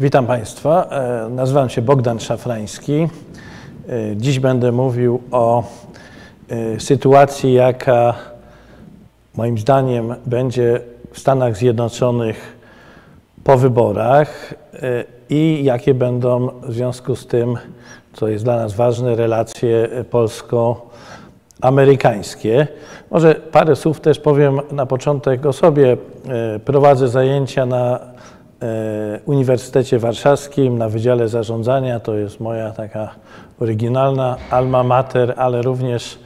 Witam Państwa. E, nazywam się Bogdan Szafrański. E, dziś będę mówił o e, sytuacji, jaka moim zdaniem będzie w Stanach Zjednoczonych po wyborach i jakie będą w związku z tym, co jest dla nas ważne, relacje polsko-amerykańskie. Może parę słów też powiem na początek o sobie. Prowadzę zajęcia na Uniwersytecie Warszawskim na Wydziale Zarządzania. To jest moja taka oryginalna alma mater, ale również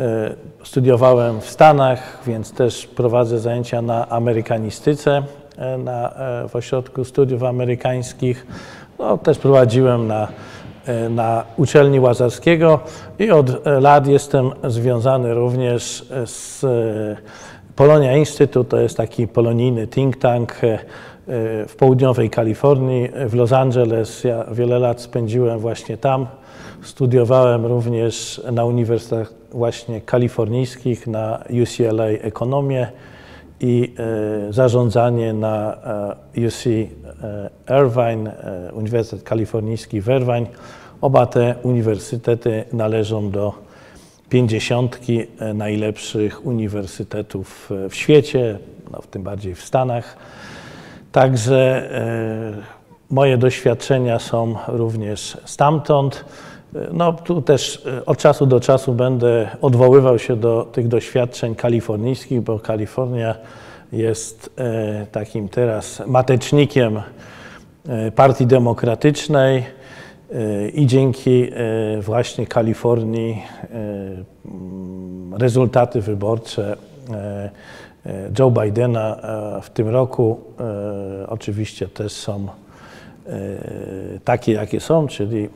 e, studiowałem w Stanach, więc też prowadzę zajęcia na amerykanistyce e, na, w Ośrodku Studiów Amerykańskich. No, też prowadziłem na, na uczelni Łazarskiego i od lat jestem związany również z Polonia Instytut, to jest taki polonijny think tank w południowej Kalifornii, w Los Angeles. Ja wiele lat spędziłem właśnie tam. Studiowałem również na uniwersytetach właśnie kalifornijskich, na UCLA ekonomię i e, zarządzanie na e, UC e, Irvine, Uniwersytet Kalifornijski w Irvine. Oba te uniwersytety należą do pięćdziesiątki najlepszych uniwersytetów w świecie, no, w tym bardziej w Stanach. Także e, moje doświadczenia są również stamtąd. E, no, tu też e, od czasu do czasu będę odwoływał się do tych doświadczeń kalifornijskich, bo Kalifornia jest takim teraz matecznikiem Partii Demokratycznej i dzięki właśnie Kalifornii rezultaty wyborcze Joe Bidena e, w tym roku e, oczywiście też są takie, jakie są, czyli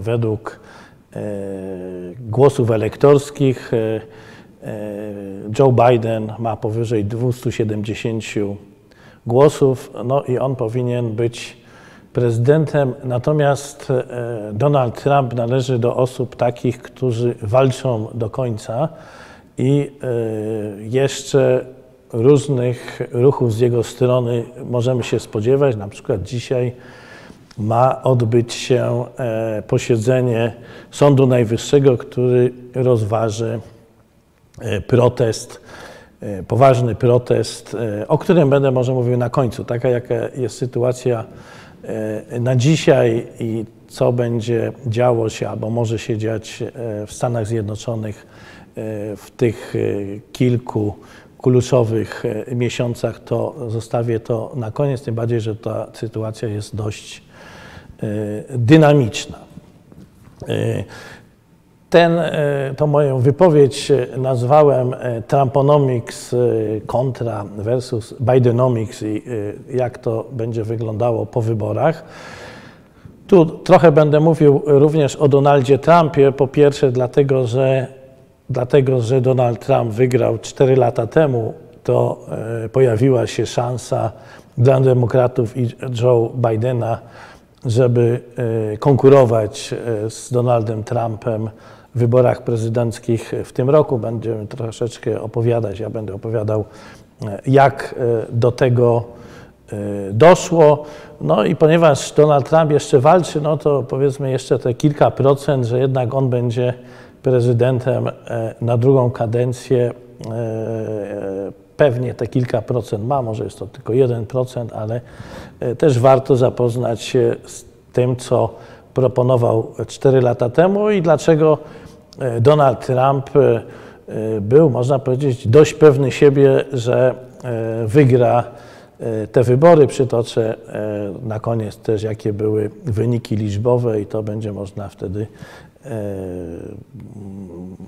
według głosów elektorskich Joe Biden ma powyżej 270 głosów, no i on powinien być prezydentem. Natomiast Donald Trump należy do osób takich, którzy walczą do końca i jeszcze różnych ruchów z jego strony możemy się spodziewać. Na przykład dzisiaj ma odbyć się e, posiedzenie Sądu Najwyższego, który rozważy e, protest, e, poważny protest, o którym będę może mówił na końcu. Taka jaka jest sytuacja na dzisiaj i co będzie działo się albo może się dziać w Stanach Zjednoczonych w tych kilku kluczowych e, miesiącach, to zostawię to na koniec, tym bardziej, że ta sytuacja jest dość e, dynamiczna. E, ten, tą moją wypowiedź nazwałem Trumponomics kontra versus Bidenomics i jak to będzie wyglądało po wyborach. Tu trochę będę mówił również o Donaldzie Trumpie. Po pierwsze, dlatego, że dlatego że Donald Trump wygrał 4 lata temu, to e, pojawiła się szansa dla demokratów i Joe Bidena, żeby e, konkurować e, z Donaldem Trumpem w wyborach prezydenckich w tym roku. Będziemy troszeczkę opowiadać, ja będę opowiadał, jak do tego doszło. No i ponieważ Donald Trump jeszcze walczy, no to powiedzmy jeszcze te kilka procent, że jednak on będzie prezydentem e, na drugą kadencję e, e, pewnie te kilka procent ma, może jest to tylko 1%, ale też warto zapoznać się z tym, co proponował 4 lata temu i dlaczego Donald Trump był, można powiedzieć, dość pewny siebie, że wygra te wybory. Przytoczę na koniec też, jakie były wyniki liczbowe i to będzie można wtedy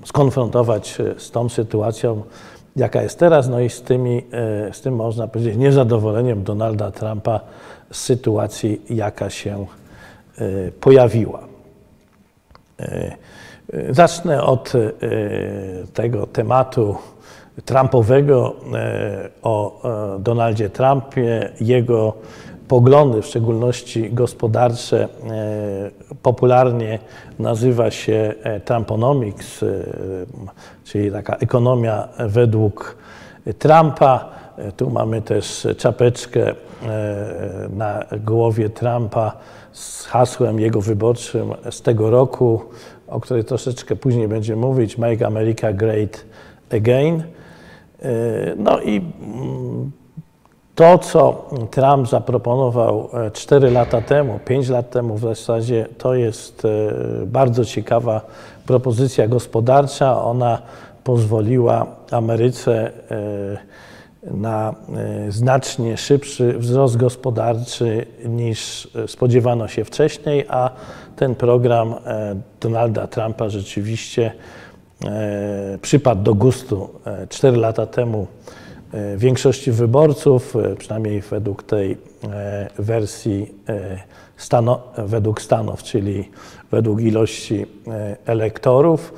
skonfrontować się z tą sytuacją, jaka jest teraz, no i z, tymi, e, z tym, można powiedzieć, niezadowoleniem Donalda Trumpa z sytuacji, jaka się e, pojawiła. Zacznę od tego tematu Trumpowego, o Donaldzie Trumpie, jego poglądy, w szczególności gospodarcze, e, popularnie nazywa się e, Trumponomics, e, czyli taka ekonomia według Trumpa. Tu mamy też czapeczkę na głowie Trumpa z hasłem jego wyborczym z tego roku, o której troszeczkę później będzie mówić, Make America Great Again. No i mm, to, co Trump zaproponował 4 lata temu, 5 lat temu w zasadzie, to jest bardzo ciekawa propozycja gospodarcza. Ona pozwoliła Ameryce e, na e, znacznie szybszy wzrost gospodarczy niż spodziewano się wcześniej, a ten program e, Donalda Trumpa rzeczywiście przypadł do gustu 4 lata temu większości wyborców, przynajmniej według tej wersji stano, według Stanów, czyli według ilości elektorów.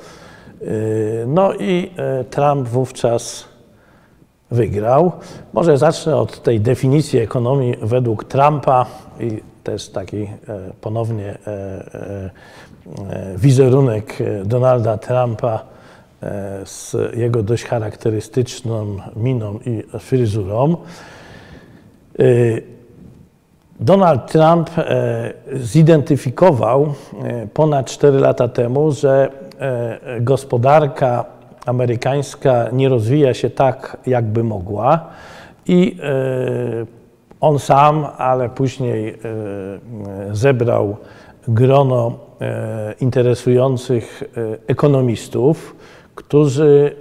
No i Trump wówczas wygrał. Może zacznę od tej definicji ekonomii według Trumpa i też taki e, ponownie e, e, wizerunek Donalda Trumpa z jego dość charakterystyczną miną i fryzurą. Y, Donald Trump zidentyfikował ponad 4 lata temu, że E, gospodarka amerykańska nie rozwija się tak, jakby mogła i e, on sam, ale później e, zebrał grono interesujących ekonomistów, którzy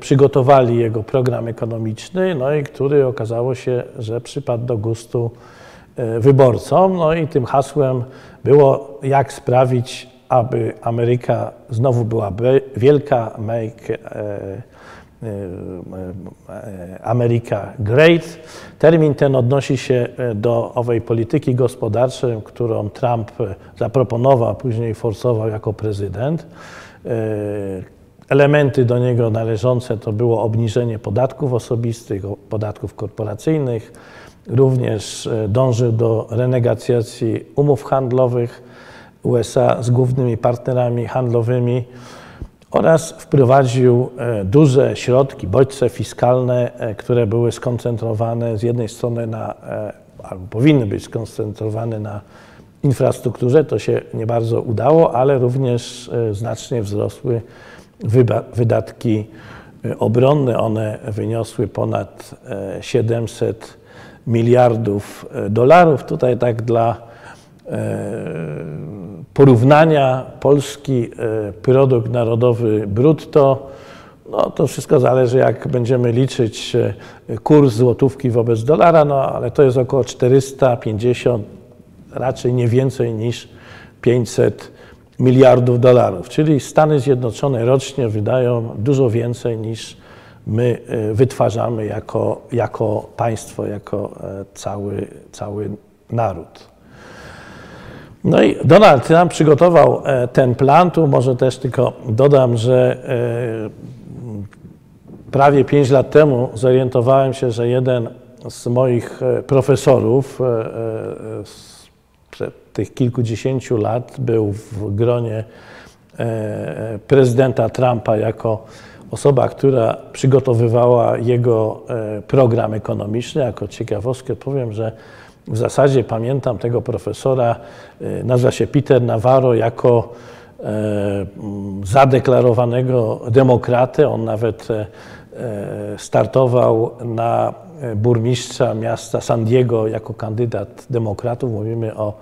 przygotowali jego program ekonomiczny, no i który okazało się, że przypadł do gustu wyborcom. No i tym hasłem było, jak sprawić, aby Ameryka znowu była wielka, make e, e, e, America Great. Termin ten odnosi się do owej polityki gospodarczej, którą Trump zaproponował, a później forsował jako prezydent. Elementy do niego należące to było obniżenie podatków osobistych, podatków korporacyjnych, również dążył do renegocjacji umów handlowych, USA z głównymi partnerami handlowymi oraz wprowadził e, duże środki, bodźce fiskalne, e, które były skoncentrowane z jednej strony na, e, albo powinny być skoncentrowane na infrastrukturze, to się nie bardzo udało, ale również znacznie wzrosły wydatki obronne. One wyniosły ponad 700 miliardów dolarów. Tutaj tak dla porównania polski e, produkt narodowy brutto, no to wszystko zależy, jak będziemy liczyć e, kurs złotówki wobec dolara, no ale to jest około 450, raczej nie więcej niż 500 miliardów dolarów. Czyli Stany Zjednoczone rocznie wydają dużo więcej niż my e, wytwarzamy jako, jako państwo, jako cały, cały naród. No i Donald Trump przygotował e, ten plan. Tu może też tylko dodam, że e, prawie 5 lat temu zorientowałem się, że jeden z moich e, profesorów przed tych kilkudziesięciu lat był w gronie prezydenta Trumpa jako osoba, która przygotowywała jego program ekonomiczny. Jako ciekawostkę powiem, że w zasadzie pamiętam tego profesora, e, nazywa się Peter Navarro, jako e, zadeklarowanego demokratę. On nawet e, startował na burmistrza miasta San Diego jako kandydat demokratów. Mówimy o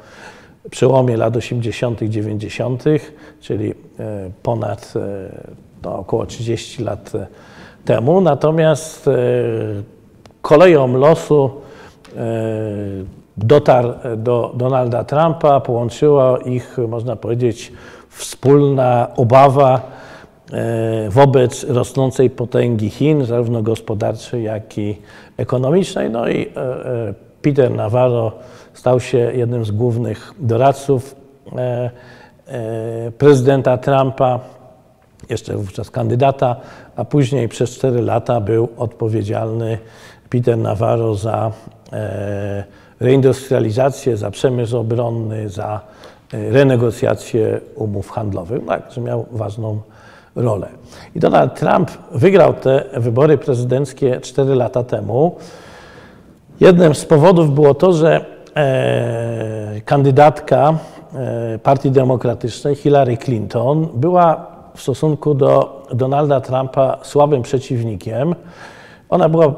przełomie lat 80., 90., czyli ponad no, około 30 lat temu. Natomiast koleją losu E, dotarł do Donalda Trumpa, połączyła ich, można powiedzieć, wspólna obawa e, wobec rosnącej potęgi Chin, zarówno gospodarczej, jak i ekonomicznej. No i e, Peter Navarro stał się jednym z głównych doradców prezydenta Trumpa, jeszcze wówczas kandydata, a później przez cztery lata był odpowiedzialny Peter Navarro za e, reindustrializację, za przemysł obronny, za e, renegocjację umów handlowych. Także miał ważną, rolę. I Donald Trump wygrał te wybory prezydenckie 4 lata temu. Jednym z powodów było to, że e, kandydatka e, Partii Demokratycznej Hillary Clinton była w stosunku do Donalda Trumpa słabym przeciwnikiem. Ona była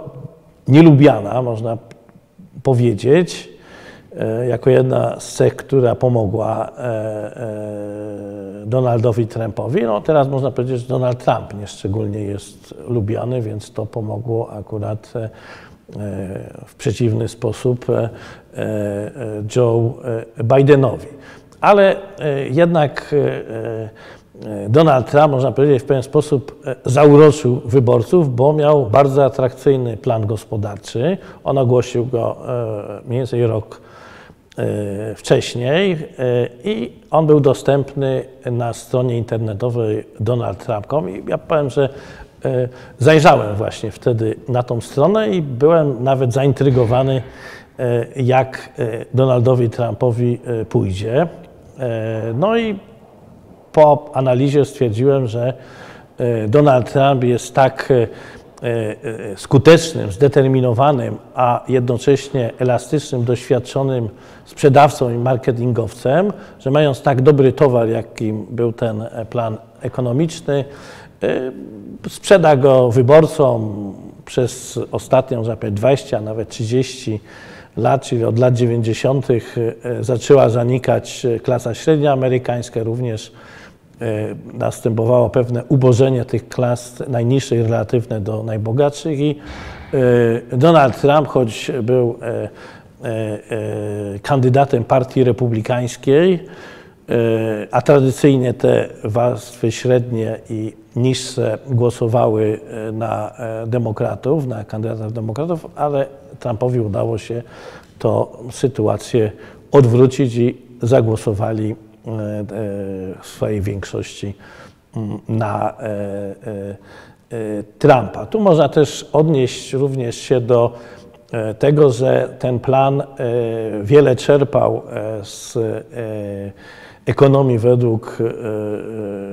nielubiana, można powiedzieć, jako jedna z cech, która pomogła e, e, Donaldowi Trumpowi. No teraz można powiedzieć, że Donald Trump nieszczególnie jest lubiany, więc to pomogło akurat w przeciwny sposób Joe Bidenowi. Ale jednak Donald Trump, można powiedzieć, w pewien sposób e, zauroczył wyborców, bo miał bardzo atrakcyjny plan gospodarczy. On ogłosił go e, mniej więcej rok e, wcześniej i on był dostępny na stronie internetowej donaldtrump.com i ja powiem, że zajrzałem właśnie wtedy na tą stronę i byłem nawet zaintrygowany, jak Donaldowi Trumpowi pójdzie. No i po analizie stwierdziłem, że e, Donald Trump jest tak e, e, skutecznym, zdeterminowanym, a jednocześnie elastycznym, doświadczonym sprzedawcą i marketingowcem, że mając tak dobry towar, jakim był ten plan ekonomiczny, sprzeda go wyborcom przez ostatnią, że 20, a nawet 30 lat, czyli od lat 90. zaczęła zanikać klasa średnia amerykańska, również E, następowało pewne ubożenie tych klas najniższych relatywne do najbogatszych i e, Donald Trump, choć był e, kandydatem partii republikańskiej, a tradycyjnie te warstwy średnie i niższe głosowały na demokratów, na kandydatów demokratów, ale Trumpowi udało się to sytuację odwrócić i zagłosowali E, e, w swojej większości mm, na e, Trumpa. Tu można też odnieść również się do tego, że ten plan wiele czerpał z ekonomii według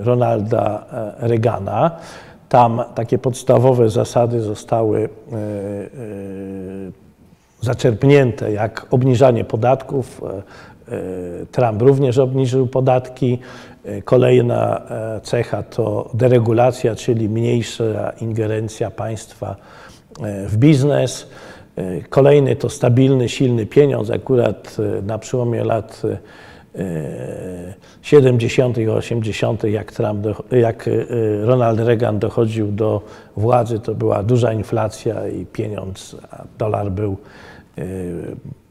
Ronalda Reagana. Tam takie podstawowe zasady zostały zaczerpnięte, jak obniżanie podatków, E, Trump również obniżył podatki. E, kolejna e, cecha to deregulacja, czyli mniejsza ingerencja państwa w biznes. Kolejny to stabilny, silny pieniądz. Akurat na przełomie lat 70. i 80., jak, Trump, jak Ronald Reagan dochodził do władzy, to była duża inflacja i pieniądz, dolar był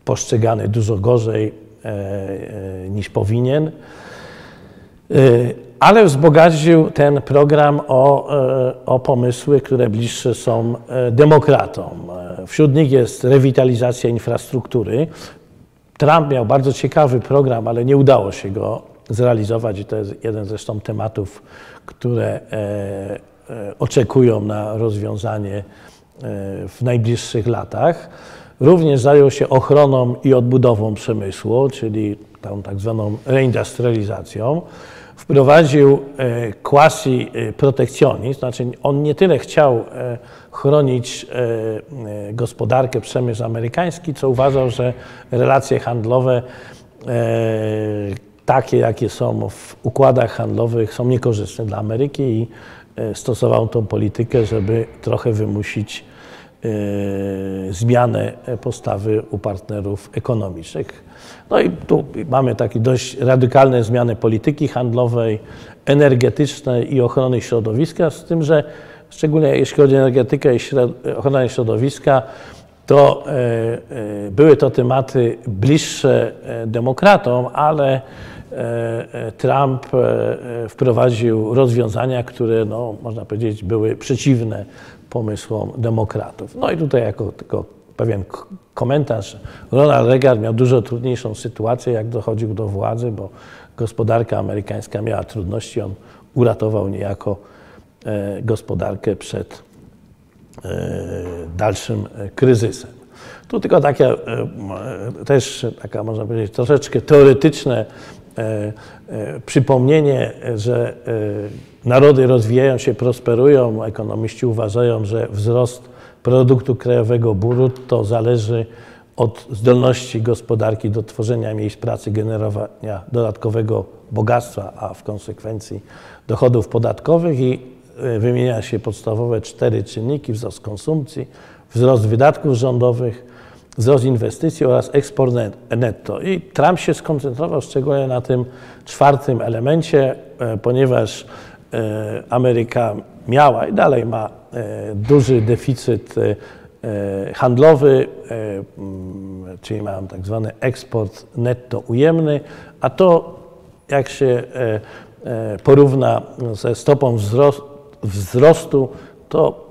postrzegany dużo gorzej E, e, niż powinien. E, ale wzbogacił ten program o, o pomysły, które bliższe są demokratom. Wśród nich jest rewitalizacja infrastruktury. Trump miał bardzo ciekawy program, ale nie udało się go zrealizować i to jest jeden zresztą tematów, które oczekują na rozwiązanie w najbliższych latach. Również zajął się ochroną i odbudową przemysłu, czyli tą tak zwaną reindustrializacją. Wprowadził e, quasi protekcjonizm, znaczy on nie tyle chciał e, chronić e, gospodarkę, przemysł amerykański, co uważał, że relacje handlowe takie, jakie są w układach handlowych, są niekorzystne dla Ameryki i stosował tą politykę, żeby trochę wymusić E, zmianę postawy u partnerów ekonomicznych. No i tu mamy takie dość radykalne zmiany polityki handlowej, energetycznej i ochrony środowiska, z tym, że szczególnie jeśli chodzi o energetykę i ochronę środowiska, to e, e, były to tematy bliższe demokratom, ale Trump wprowadził rozwiązania, które, no, można powiedzieć, były przeciwne pomysłom demokratów. No i tutaj jako tylko pewien komentarz, Ronald Reagan miał dużo trudniejszą sytuację, jak dochodził do władzy, bo gospodarka amerykańska miała trudności, on uratował niejako e, gospodarkę przed e, dalszym e, kryzysem. Tu tylko takie też, taka można powiedzieć, troszeczkę teoretyczne przypomnienie, że narody rozwijają się, prosperują. Ekonomiści uważają, że wzrost produktu krajowego brutto zależy od zdolności gospodarki do tworzenia miejsc pracy, generowania dodatkowego bogactwa, a w konsekwencji dochodów podatkowych i e, wymienia się podstawowe cztery czynniki: wzrost konsumpcji, wzrost wydatków rządowych, wzrost inwestycji oraz eksport netto. I Trump się skoncentrował szczególnie na tym czwartym elemencie, e, ponieważ Ameryka miała i dalej ma duży deficyt handlowy, mm, czyli mają tak zwany eksport netto ujemny, a to jak się porówna ze stopą wzrostu, to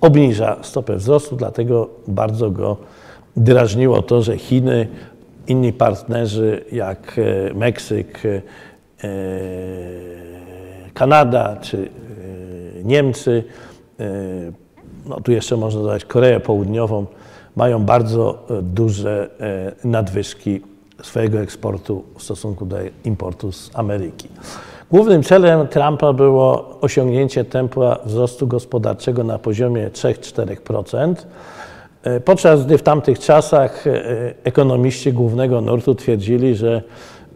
obniża stopę wzrostu, dlatego bardzo go drażniło to, że Chiny, inni partnerzy jak e, Meksyk, e, Kanada czy e, Niemcy, no tu jeszcze można dodać Koreę Południową, mają bardzo duże nadwyżki swojego eksportu w stosunku do importu z Ameryki. Głównym celem Trumpa było osiągnięcie tempa wzrostu gospodarczego na poziomie 3-4%, e, podczas gdy w tamtych czasach e, ekonomiści głównego nurtu twierdzili, że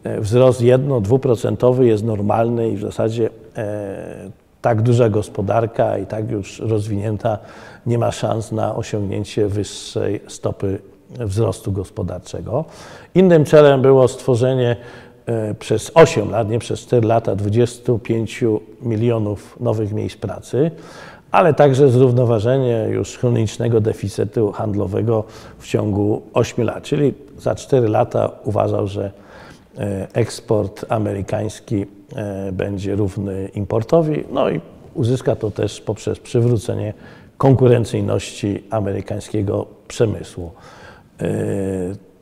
e, wzrost 1-2% jest normalny i w zasadzie tak duża gospodarka i tak już rozwinięta nie ma szans na osiągnięcie wyższej stopy wzrostu gospodarczego. Innym celem było stworzenie E, przez 8 lat, nie przez 4 lata, 25 milionów nowych miejsc pracy, ale także zrównoważenie już chronicznego deficytu handlowego w ciągu 8 lat. Czyli za 4 lata uważał, że e, eksport amerykański e, będzie równy importowi, no i uzyska to też poprzez przywrócenie konkurencyjności amerykańskiego przemysłu.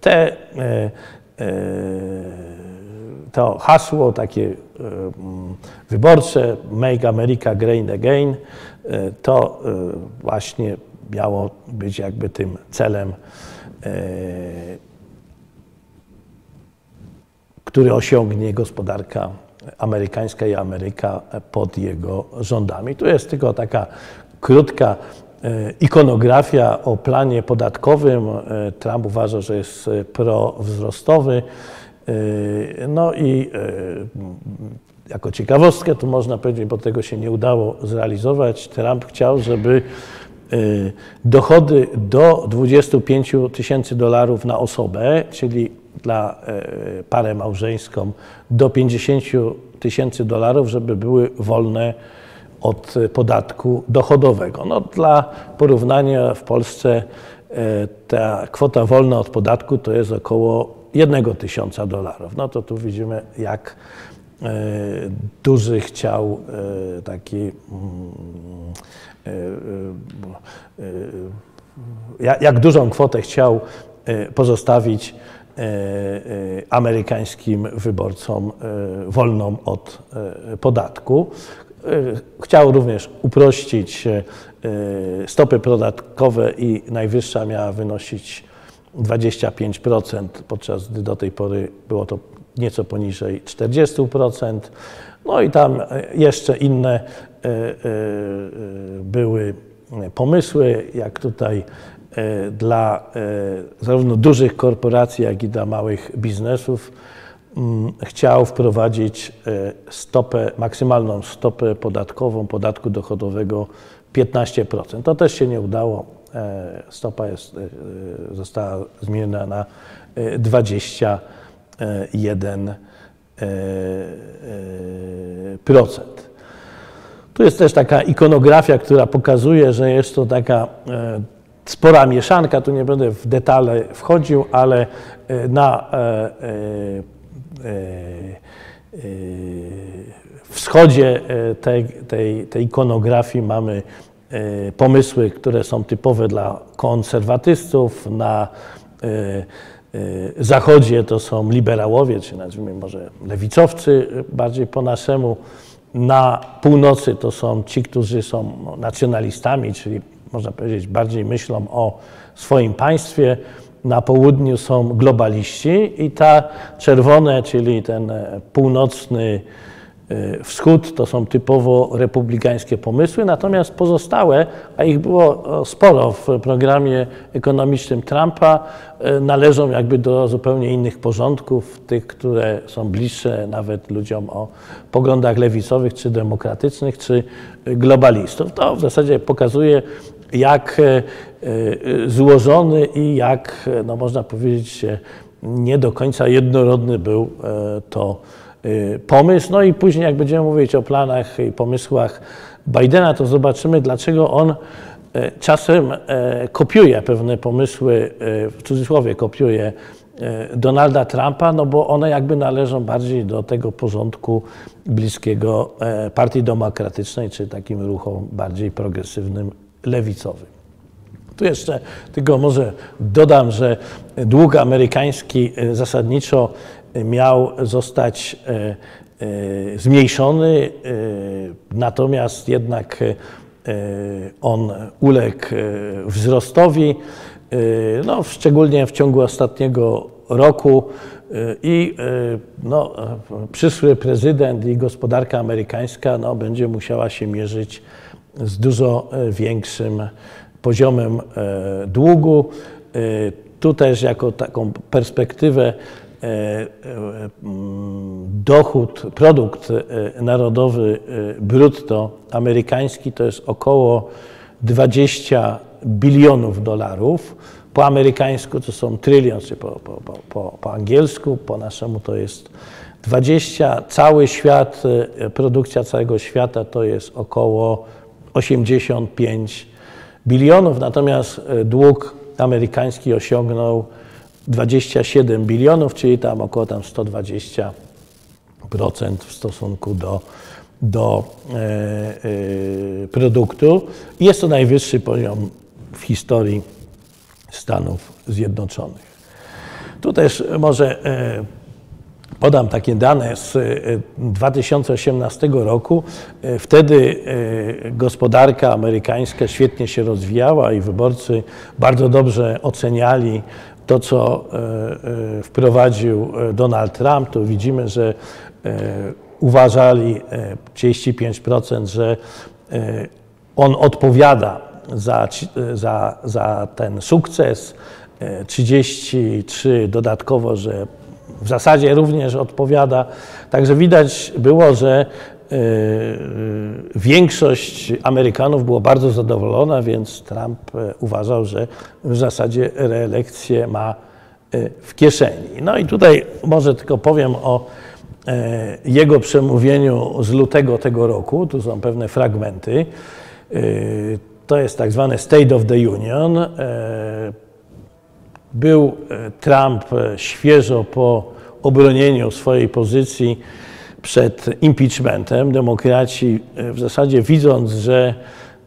Te to hasło takie e, mm, wyborcze Make America Great Again e, to e, właśnie miało być jakby tym celem, który osiągnie gospodarka amerykańska i Ameryka pod jego rządami. Tu jest tylko taka krótka ikonografia o planie podatkowym. Trump uważa, że jest prowzrostowy. Yy, no i jako ciekawostkę tu można powiedzieć, bo tego się nie udało zrealizować, Trump chciał, żeby dochody do 25 tysięcy dolarów na osobę, czyli dla parę małżeńską do 50 tysięcy dolarów, żeby były wolne od podatku dochodowego. No, dla porównania w Polsce ta kwota wolna od podatku to jest około jednego tysiąca dolarów. No to tu widzimy, jak e, duży chciał e, taki mm, e, jak dużą kwotę chciał pozostawić amerykańskim wyborcom wolną od podatku. Chciał również uprościć stopy podatkowe i najwyższa miała wynosić 25%, podczas gdy do tej pory było to nieco poniżej 40%. No i tam jeszcze inne e, e, były pomysły, jak tutaj e, dla zarówno dużych korporacji, jak i dla małych biznesów mm, chciał wprowadzić stopę, maksymalną stopę podatkową podatku dochodowego 15%. To też się nie udało. E, stopa jest, e, została zmieniona na 21%. E, tu jest też taka ikonografia, która pokazuje, że jest to taka spora mieszanka. Tu nie będę w detale wchodził, ale na wschodzie tej, tej, tej ikonografii mamy E, pomysły, które są typowe dla konserwatystów. Na e, e, zachodzie to są liberałowie, czy nazwijmy może lewicowcy bardziej po naszemu. Na północy to są ci, którzy są nacjonalistami, czyli można powiedzieć bardziej myślą o swoim państwie. Na południu są globaliści i ta czerwone, czyli ten północny Wschód to są typowo republikańskie pomysły, natomiast pozostałe, a ich było sporo w programie ekonomicznym Trumpa, należą jakby do zupełnie innych porządków, tych, które są bliższe nawet ludziom o poglądach lewicowych, czy demokratycznych, czy globalistów. To w zasadzie pokazuje, jak złożony i jak, no można powiedzieć, nie do końca jednorodny był to pomysł. No i później, jak będziemy mówić o planach i pomysłach Bidena, to zobaczymy, dlaczego on czasem kopiuje pewne pomysły, w cudzysłowie kopiuje Donalda Trumpa, no bo one jakby należą bardziej do tego porządku bliskiego Partii Demokratycznej, czy takim ruchom bardziej progresywnym, lewicowym. Tu jeszcze tylko może dodam, że dług amerykański zasadniczo miał zostać e, e, zmniejszony, e, natomiast jednak on uległ wzrostowi, no, szczególnie w ciągu ostatniego roku i no, przyszły prezydent i gospodarka amerykańska no, będzie musiała się mierzyć z dużo większym poziomem długu. Tu też jako taką perspektywę E, e, dochód, produkt e, narodowy brutto amerykański to jest około 20 bilionów dolarów. Po amerykańsku to są trylion, czy po, po, po, po angielsku, po naszemu to jest 20. Cały świat, produkcja całego świata to jest około 85 bilionów, natomiast dług amerykański osiągnął 27 bilionów, czyli tam około tam 120% w stosunku do, do e, e, produktu. Jest to najwyższy poziom w historii Stanów Zjednoczonych. Tu też może e, podam takie dane z 2018 e, roku. E, wtedy gospodarka amerykańska świetnie się rozwijała i wyborcy bardzo dobrze oceniali to, co wprowadził Donald Trump, to widzimy, że uważali 35%, że on odpowiada za, za, za ten sukces, 33 dodatkowo, że w zasadzie również odpowiada. Także widać było, że większość Amerykanów było bardzo zadowolona, więc Trump e, uważał, że w zasadzie reelekcję ma e, w kieszeni. No i tutaj może tylko powiem o e, jego przemówieniu z lutego tego roku. Tu są pewne fragmenty. To jest tak zwany State of the Union. Był Trump świeżo po obronieniu swojej pozycji przed impeachmentem. Demokraci e, w zasadzie widząc, że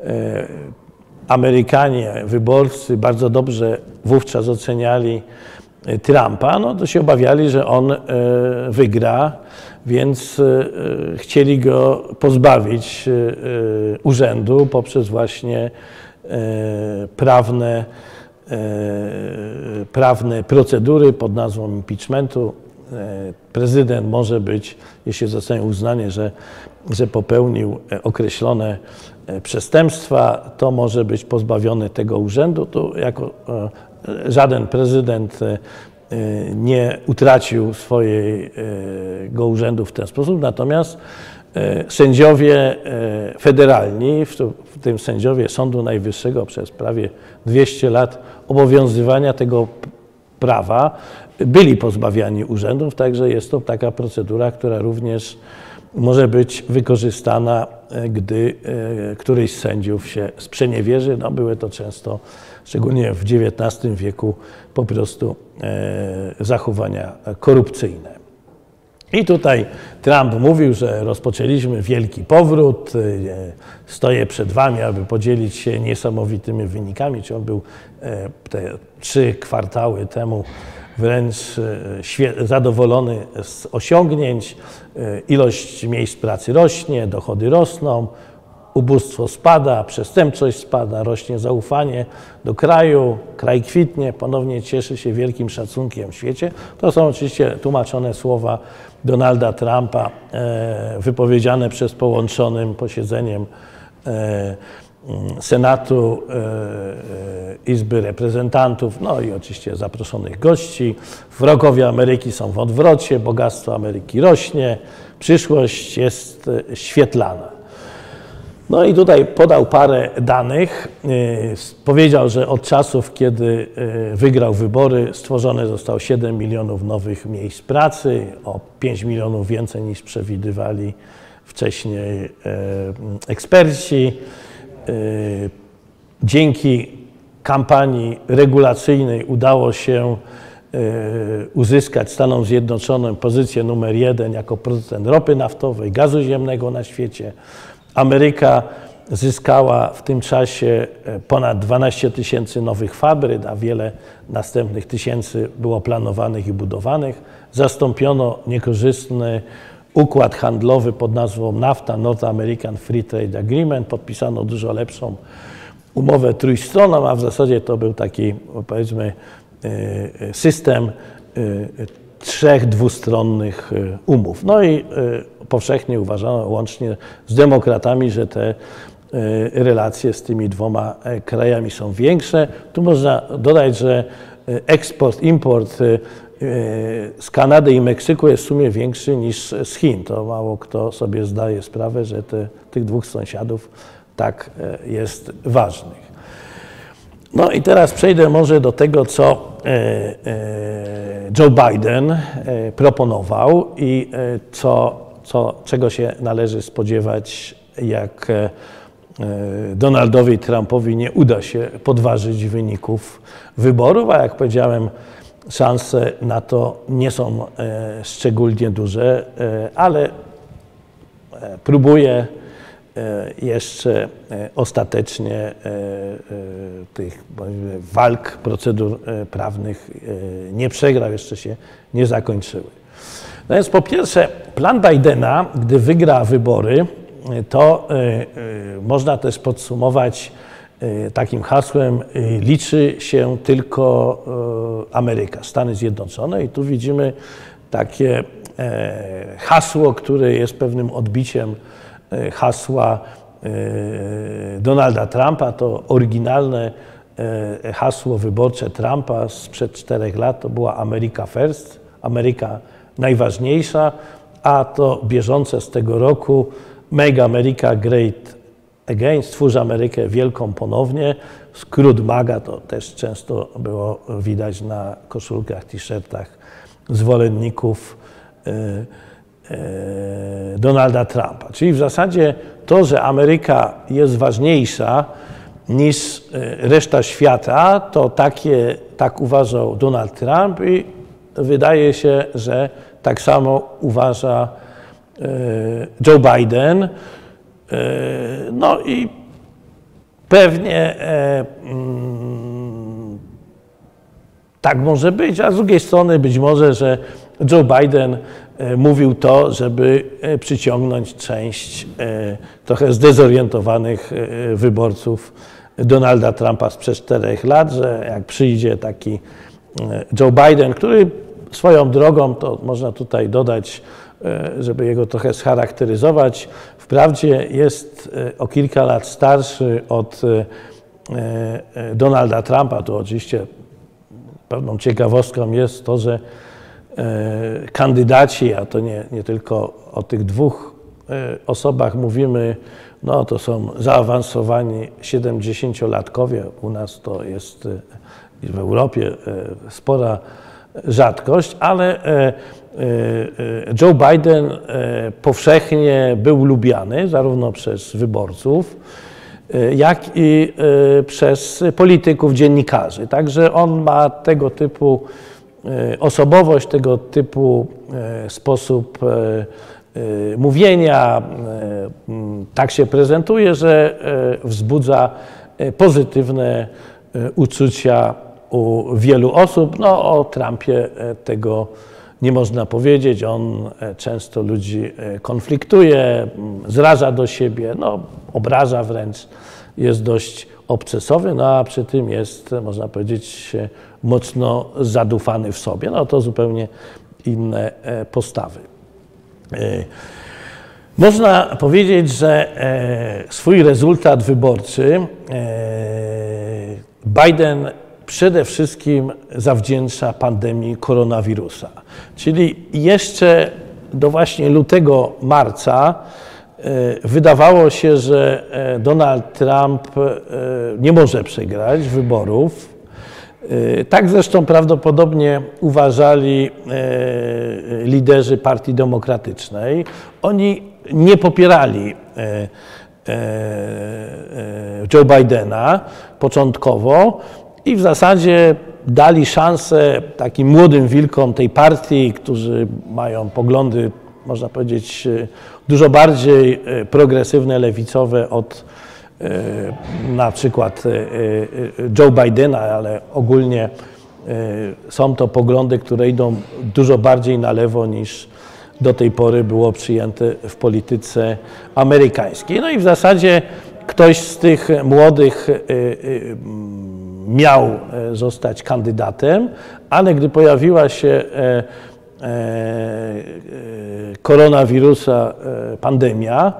e, Amerykanie, wyborcy bardzo dobrze wówczas oceniali e, Trumpa, no to się obawiali, że on wygra, więc chcieli go pozbawić urzędu poprzez właśnie prawne, prawne procedury pod nazwą impeachmentu. E, prezydent może być, jeśli zostanie uznanie, że, że popełnił e, określone e, przestępstwa, to może być pozbawiony tego urzędu. Tu jako żaden prezydent nie utracił swojego urzędu w ten sposób, natomiast sędziowie federalni, w tym sędziowie Sądu Najwyższego przez prawie 200 lat obowiązywania tego prawa byli pozbawiani urzędów, także jest to taka procedura, która również może być wykorzystana, e, gdy e, któryś z sędziów się sprzeniewierzy. No, były to często, szczególnie w XIX wieku, po prostu e, zachowania korupcyjne. I tutaj Trump mówił, że rozpoczęliśmy wielki powrót, stoję przed wami, aby podzielić się niesamowitymi wynikami, czy on był te trzy kwartały temu wręcz e, zadowolony z osiągnięć. E, ilość miejsc pracy rośnie, dochody rosną, ubóstwo spada, przestępczość spada, rośnie zaufanie do kraju, kraj kwitnie, ponownie cieszy się wielkim szacunkiem w świecie. To są oczywiście tłumaczone słowa Donalda Trumpa, e, wypowiedziane przez połączonym posiedzeniem e, Senatu, Izby Reprezentantów, no i oczywiście zaproszonych gości. Wrogowie Ameryki są w odwrocie, bogactwo Ameryki rośnie, przyszłość jest świetlana. No i tutaj podał parę danych. Powiedział, że od czasów, kiedy wygrał wybory, stworzone zostało 7 milionów nowych miejsc pracy, o 5 milionów więcej niż przewidywali wcześniej eksperci. Dzięki kampanii regulacyjnej udało się uzyskać Stanom Zjednoczonym pozycję numer jeden jako producent ropy naftowej, gazu ziemnego na świecie. Ameryka zyskała w tym czasie ponad 12 tysięcy nowych fabryk, a wiele następnych tysięcy było planowanych i budowanych. Zastąpiono niekorzystny układ handlowy pod nazwą NAFTA, North American Free Trade Agreement. Podpisano dużo lepszą umowę trójstronną, a w zasadzie to był taki, powiedzmy, system trzech dwustronnych umów. No i powszechnie uważano, łącznie z demokratami, że te relacje z tymi dwoma krajami są większe. Tu można dodać, że eksport, import z Kanady i Meksyku jest w sumie większy niż z Chin. To mało kto sobie zdaje sprawę, że te, tych dwóch sąsiadów tak jest ważnych. No i teraz przejdę może do tego, co Joe Biden proponował i co, co, czego się należy spodziewać, jak Donaldowi Trumpowi nie uda się podważyć wyników wyborów, a jak powiedziałem, szanse na to nie są szczególnie duże, ale próbuje jeszcze ostatecznie tych walk, procedur prawnych nie przegrał, jeszcze się nie zakończyły. No więc po pierwsze, plan Bidena, gdy wygra wybory, to można też podsumować takim hasłem liczy się tylko Ameryka, Stany Zjednoczone. I tu widzimy takie hasło, które jest pewnym odbiciem hasła Donalda Trumpa, to oryginalne hasło wyborcze Trumpa sprzed czterech lat. To była America First, Ameryka najważniejsza, a to bieżące z tego roku Make America Great Again, stwórz Amerykę wielką ponownie. Skrót MAGA to też często było widać na koszulkach, t-shirtach zwolenników Donalda Trumpa. Czyli w zasadzie to, że Ameryka jest ważniejsza niż reszta świata, to takie, tak uważał Donald Trump i wydaje się, że tak samo uważa Joe Biden. No i pewnie tak może być, a z drugiej strony być może, że Joe Biden mówił to, żeby przyciągnąć część trochę zdezorientowanych wyborców Donalda Trumpa sprzed czterech lat, że jak przyjdzie taki Joe Biden, który swoją drogą, to można tutaj dodać, żeby jego trochę scharakteryzować, wprawdzie jest o kilka lat starszy od Donalda Trumpa. Tu oczywiście pewną ciekawostką jest to, że kandydaci, a to nie, nie tylko o tych dwóch osobach mówimy, no to są zaawansowani 70-latkowie. U nas to jest w Europie spora rzadkość, ale Joe Biden powszechnie był lubiany zarówno przez wyborców, jak i przez polityków, dziennikarzy. Także on ma tego typu osobowość, tego typu sposób mówienia, tak się prezentuje, że wzbudza pozytywne uczucia u wielu osób. No, o Trumpie tego nie można powiedzieć. On często ludzi konfliktuje, zraża do siebie, no, obraża wręcz, jest dość obcesowy, no a przy tym jest, można powiedzieć, mocno zadufany w sobie. No to zupełnie inne postawy. Można powiedzieć, że e, swój rezultat wyborczy e, Biden przede wszystkim zawdzięcza pandemii koronawirusa. Czyli jeszcze do właśnie lutego, marca e, wydawało się, że Donald Trump nie może przegrać wyborów. Tak zresztą prawdopodobnie uważali liderzy Partii Demokratycznej. Oni nie popierali e, e, e, Joe Bidena początkowo i w zasadzie dali szansę takim młodym wilkom tej partii, którzy mają poglądy, można powiedzieć, dużo bardziej progresywne, lewicowe od na przykład Joe Bidena, ale ogólnie są to poglądy, które idą dużo bardziej na lewo niż do tej pory było przyjęte w polityce amerykańskiej. No i w zasadzie ktoś z tych młodych miał e, zostać kandydatem, ale gdy pojawiła się e, e, koronawirusa, pandemia,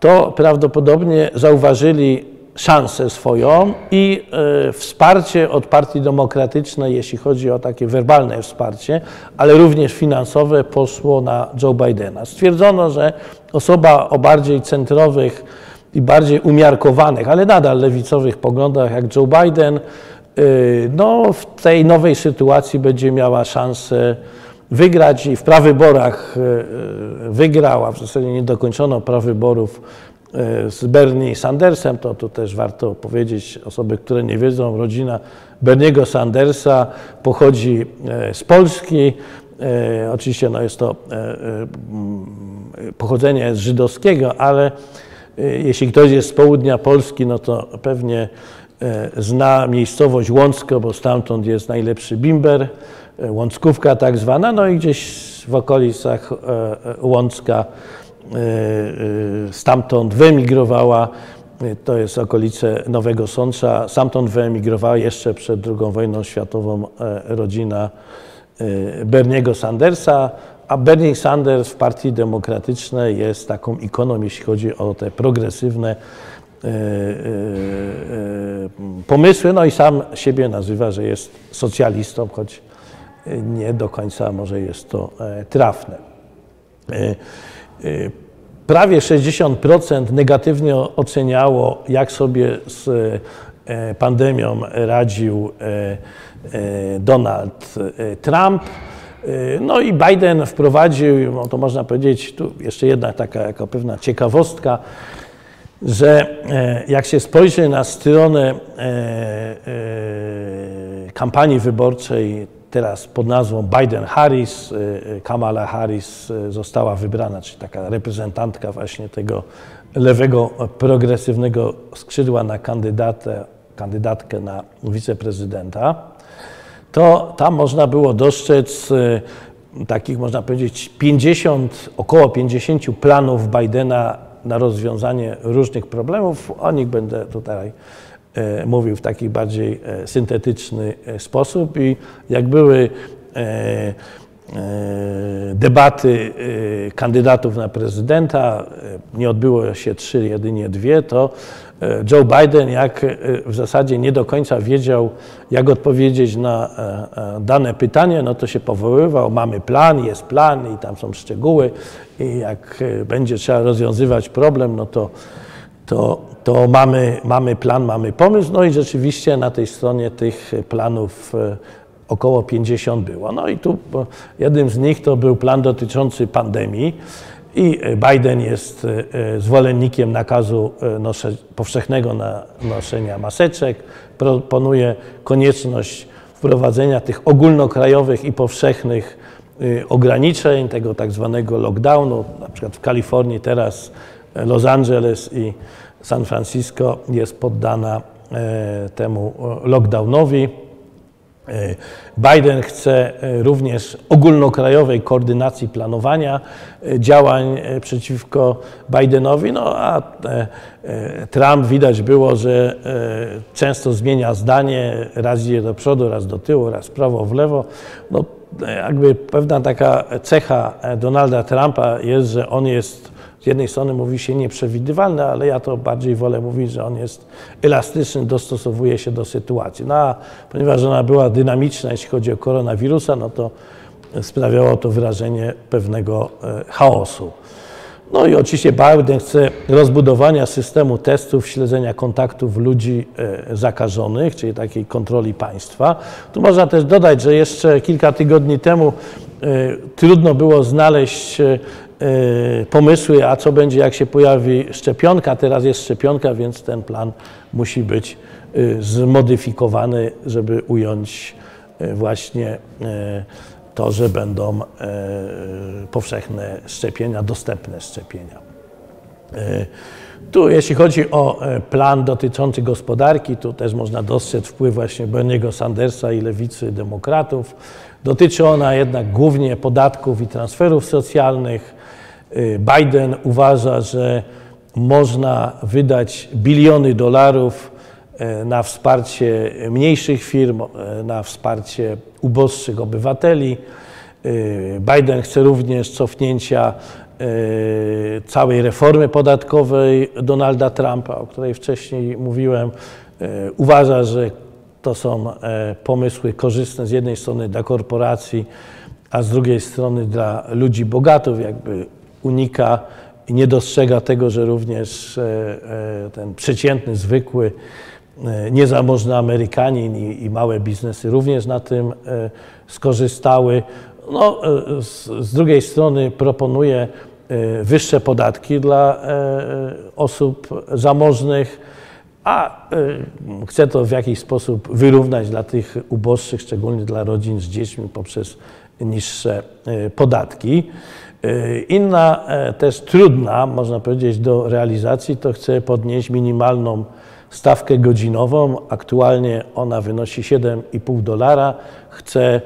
to prawdopodobnie zauważyli szansę swoją i wsparcie od Partii Demokratycznej, jeśli chodzi o takie werbalne wsparcie, ale również finansowe, poszło na Joe Bidena. Stwierdzono, że osoba o bardziej centrowych i bardziej umiarkowanych, ale nadal lewicowych poglądach jak Joe Biden, e, no, w tej nowej sytuacji będzie miała szansę wygrać i w prawyborach e, wygrała, w zasadzie nie dokończono prawyborów z Bernie Sandersem, to tu też warto powiedzieć, osoby, które nie wiedzą, rodzina Berniego Sandersa pochodzi z Polski. Oczywiście no jest to pochodzenie żydowskiego, ale jeśli ktoś jest z południa Polski, no to pewnie zna miejscowość Łącko, bo stamtąd jest najlepszy bimber, Łąckówka tak zwana, no i gdzieś w okolicach Łącka stamtąd wyemigrowała, to jest okolice Nowego Sącza, stamtąd wyemigrowała jeszcze przed II wojną światową rodzina Berniego Sandersa, a Bernie Sanders w Partii Demokratycznej jest taką ikoną, jeśli chodzi o te progresywne pomysły, no i sam siebie nazywa, że jest socjalistą, choć nie do końca może jest to trafne. Prawie 60% negatywnie oceniało, jak sobie z e, pandemią radził e, e, Donald Trump. No i Biden wprowadził, no to można powiedzieć, tu jeszcze jedna taka jako pewna ciekawostka, że jak się spojrzy na stronę kampanii wyborczej teraz pod nazwą Biden-Harris. Y, y, Kamala Harris y, została wybrana, czyli taka reprezentantka właśnie tego lewego, progresywnego skrzydła na kandydatę, kandydatkę na wiceprezydenta. To tam można było dostrzec takich, można powiedzieć, 50, około 50 planów Bidena na rozwiązanie różnych problemów. O nich będę tutaj E, mówił w taki bardziej e, syntetyczny sposób i jak były debaty kandydatów na prezydenta, nie odbyło się trzy, jedynie dwie, to Joe Biden, jak w zasadzie nie do końca wiedział, jak odpowiedzieć na dane pytanie, no to się powoływał, mamy plan, jest plan i tam są szczegóły i jak będzie trzeba rozwiązywać problem, no to, to to mamy, mamy plan, mamy pomysł, no i rzeczywiście na tej stronie tych planów e, około 50 było. No i tu jednym z nich to był plan dotyczący pandemii i Biden jest e, zwolennikiem nakazu e, nosze, powszechnego noszenia maseczek, proponuje konieczność wprowadzenia tych ogólnokrajowych i powszechnych ograniczeń, tego tak zwanego lockdownu, na przykład w Kalifornii teraz Los Angeles i San Francisco jest poddana e, temu lockdownowi. E, Biden chce e, również ogólnokrajowej koordynacji planowania e, działań przeciwko Bidenowi, no a Trump widać było, że często zmienia zdanie, raz idzie do przodu, raz do tyłu, raz prawo w lewo. No, jakby pewna taka cecha Donalda Trumpa jest, że on jest z jednej strony mówi się nieprzewidywalny, ale ja to bardziej wolę mówić, że on jest elastyczny, dostosowuje się do sytuacji. No a ponieważ ona była dynamiczna, jeśli chodzi o koronawirusa, no to sprawiało to wrażenie pewnego e, chaosu. No i oczywiście Biden chce rozbudowania systemu testów, śledzenia kontaktów ludzi e, zakażonych, czyli takiej kontroli państwa. Tu można też dodać, że jeszcze kilka tygodni temu e, trudno było znaleźć pomysły, a co będzie, jak się pojawi szczepionka. Teraz jest szczepionka, więc ten plan musi być y, zmodyfikowany, żeby ująć y, właśnie to, że będą powszechne szczepienia, dostępne szczepienia. Tu, jeśli chodzi o plan dotyczący gospodarki, tu też można dostrzec wpływ właśnie Berniego Sandersa i lewicy demokratów. Dotyczy ona jednak głównie podatków i transferów socjalnych. Y, Biden uważa, że można wydać biliony dolarów y, na wsparcie mniejszych firm, y, na wsparcie uboższych obywateli. Biden chce również cofnięcia całej reformy podatkowej Donalda Trumpa, o której wcześniej mówiłem. Uważa, że to są pomysły korzystne z jednej strony dla korporacji, a z drugiej strony dla ludzi bogatów, jakby unika i nie dostrzega tego, że również e, e, ten przeciętny, zwykły, e, niezamożny Amerykanin i, i małe biznesy również na tym skorzystały. No, z, z drugiej strony proponuje wyższe podatki dla osób zamożnych, a chce to w jakiś sposób wyrównać dla tych uboższych, szczególnie dla rodzin z dziećmi poprzez niższe podatki. E, inna, e, też trudna, można powiedzieć, do realizacji, to chce podnieść minimalną stawkę godzinową. Aktualnie ona wynosi 7,5 dolara. Chce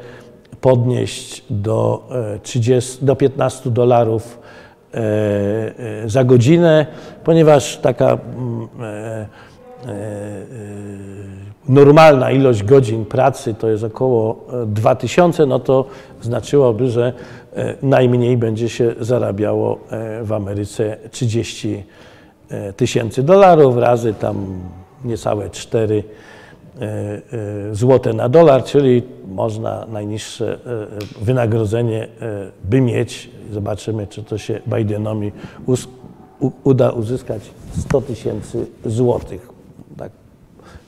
podnieść do, 30, e, do 15 dolarów za godzinę, ponieważ taka mm, normalna ilość godzin pracy to jest około 2000, no to znaczyłoby, że E, najmniej będzie się zarabiało e, w Ameryce 30 e, tysięcy dolarów razy tam niecałe 4 złote na dolar, czyli można najniższe wynagrodzenie by mieć. Zobaczymy, czy to się Bidenowi uda uzyskać 100 tysięcy złotych,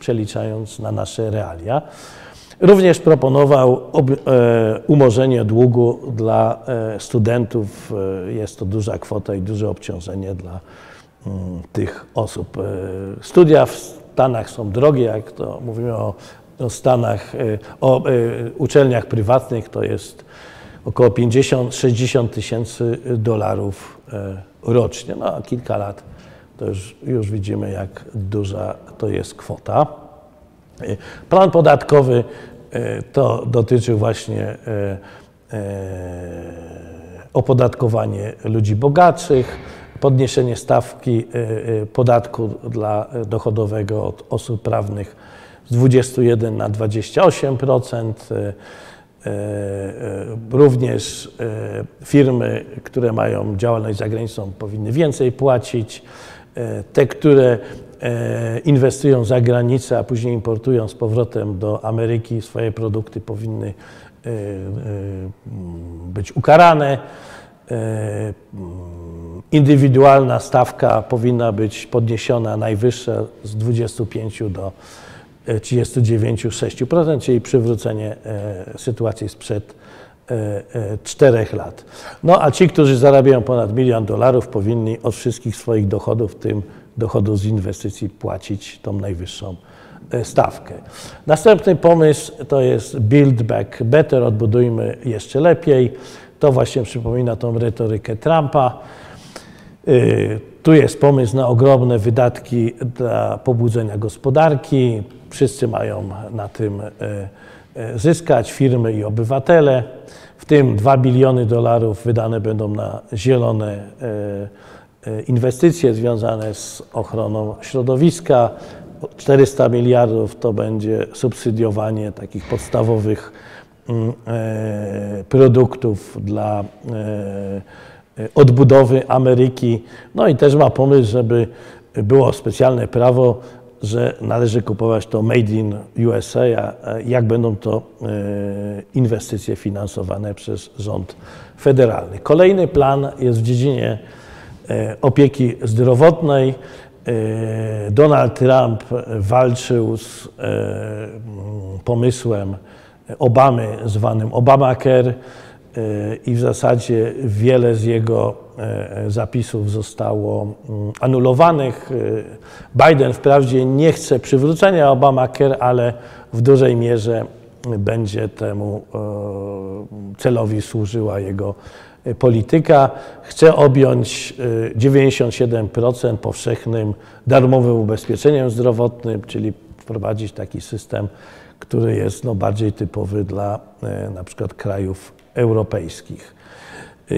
przeliczając na nasze realia. Również proponował e, umorzenie długu dla e, studentów. E, jest to duża kwota i duże obciążenie dla mm, tych osób. Studia w Stanach są drogie, jak to mówimy o, o Stanach, o uczelniach prywatnych, to jest około 50-60 tysięcy dolarów rocznie. No a kilka lat to już, już widzimy, jak duża to jest kwota. Plan podatkowy e, to dotyczy właśnie e, e, opodatkowanie ludzi bogatszych, podniesienie stawki podatku dla dochodowego od osób prawnych z 21 na 28%. Również firmy, które mają działalność za granicą, powinny więcej płacić. Te, które E, inwestują za granicę, a później importują z powrotem do Ameryki swoje produkty, powinny e, e, być ukarane. Indywidualna stawka powinna być podniesiona najwyższa z 25 do 39,6%, czyli przywrócenie sytuacji sprzed czterech lat. No a ci, którzy zarabiają ponad milion dolarów, powinni od wszystkich swoich dochodów, w tym dochodu z inwestycji płacić tą najwyższą e, stawkę. Następny pomysł to jest Build Back Better, odbudujmy jeszcze lepiej. To właśnie przypomina tą retorykę Trumpa. E, tu jest pomysł na ogromne wydatki dla pobudzenia gospodarki. Wszyscy mają na tym e, zyskać firmy i obywatele. W tym 2 biliony dolarów wydane będą na zielone inwestycje związane z ochroną środowiska. 400 miliardów to będzie subsydiowanie takich podstawowych mm, produktów dla odbudowy Ameryki. No i też ma pomysł, żeby było specjalne prawo, że należy kupować to made in USA, a jak będą to e, inwestycje finansowane przez rząd federalny. Kolejny plan jest w dziedzinie e, opieki zdrowotnej. E, Donald Trump walczył z pomysłem Obamy, zwanym Obamacare i w zasadzie wiele z jego zapisów zostało mm, anulowanych. E, Biden wprawdzie nie chce przywrócenia Obamacare, ale w dużej mierze będzie temu e, celowi służyła jego polityka. Chce objąć 97% powszechnym darmowym ubezpieczeniem zdrowotnym, czyli wprowadzić taki system, który jest no, bardziej typowy dla na przykład krajów europejskich.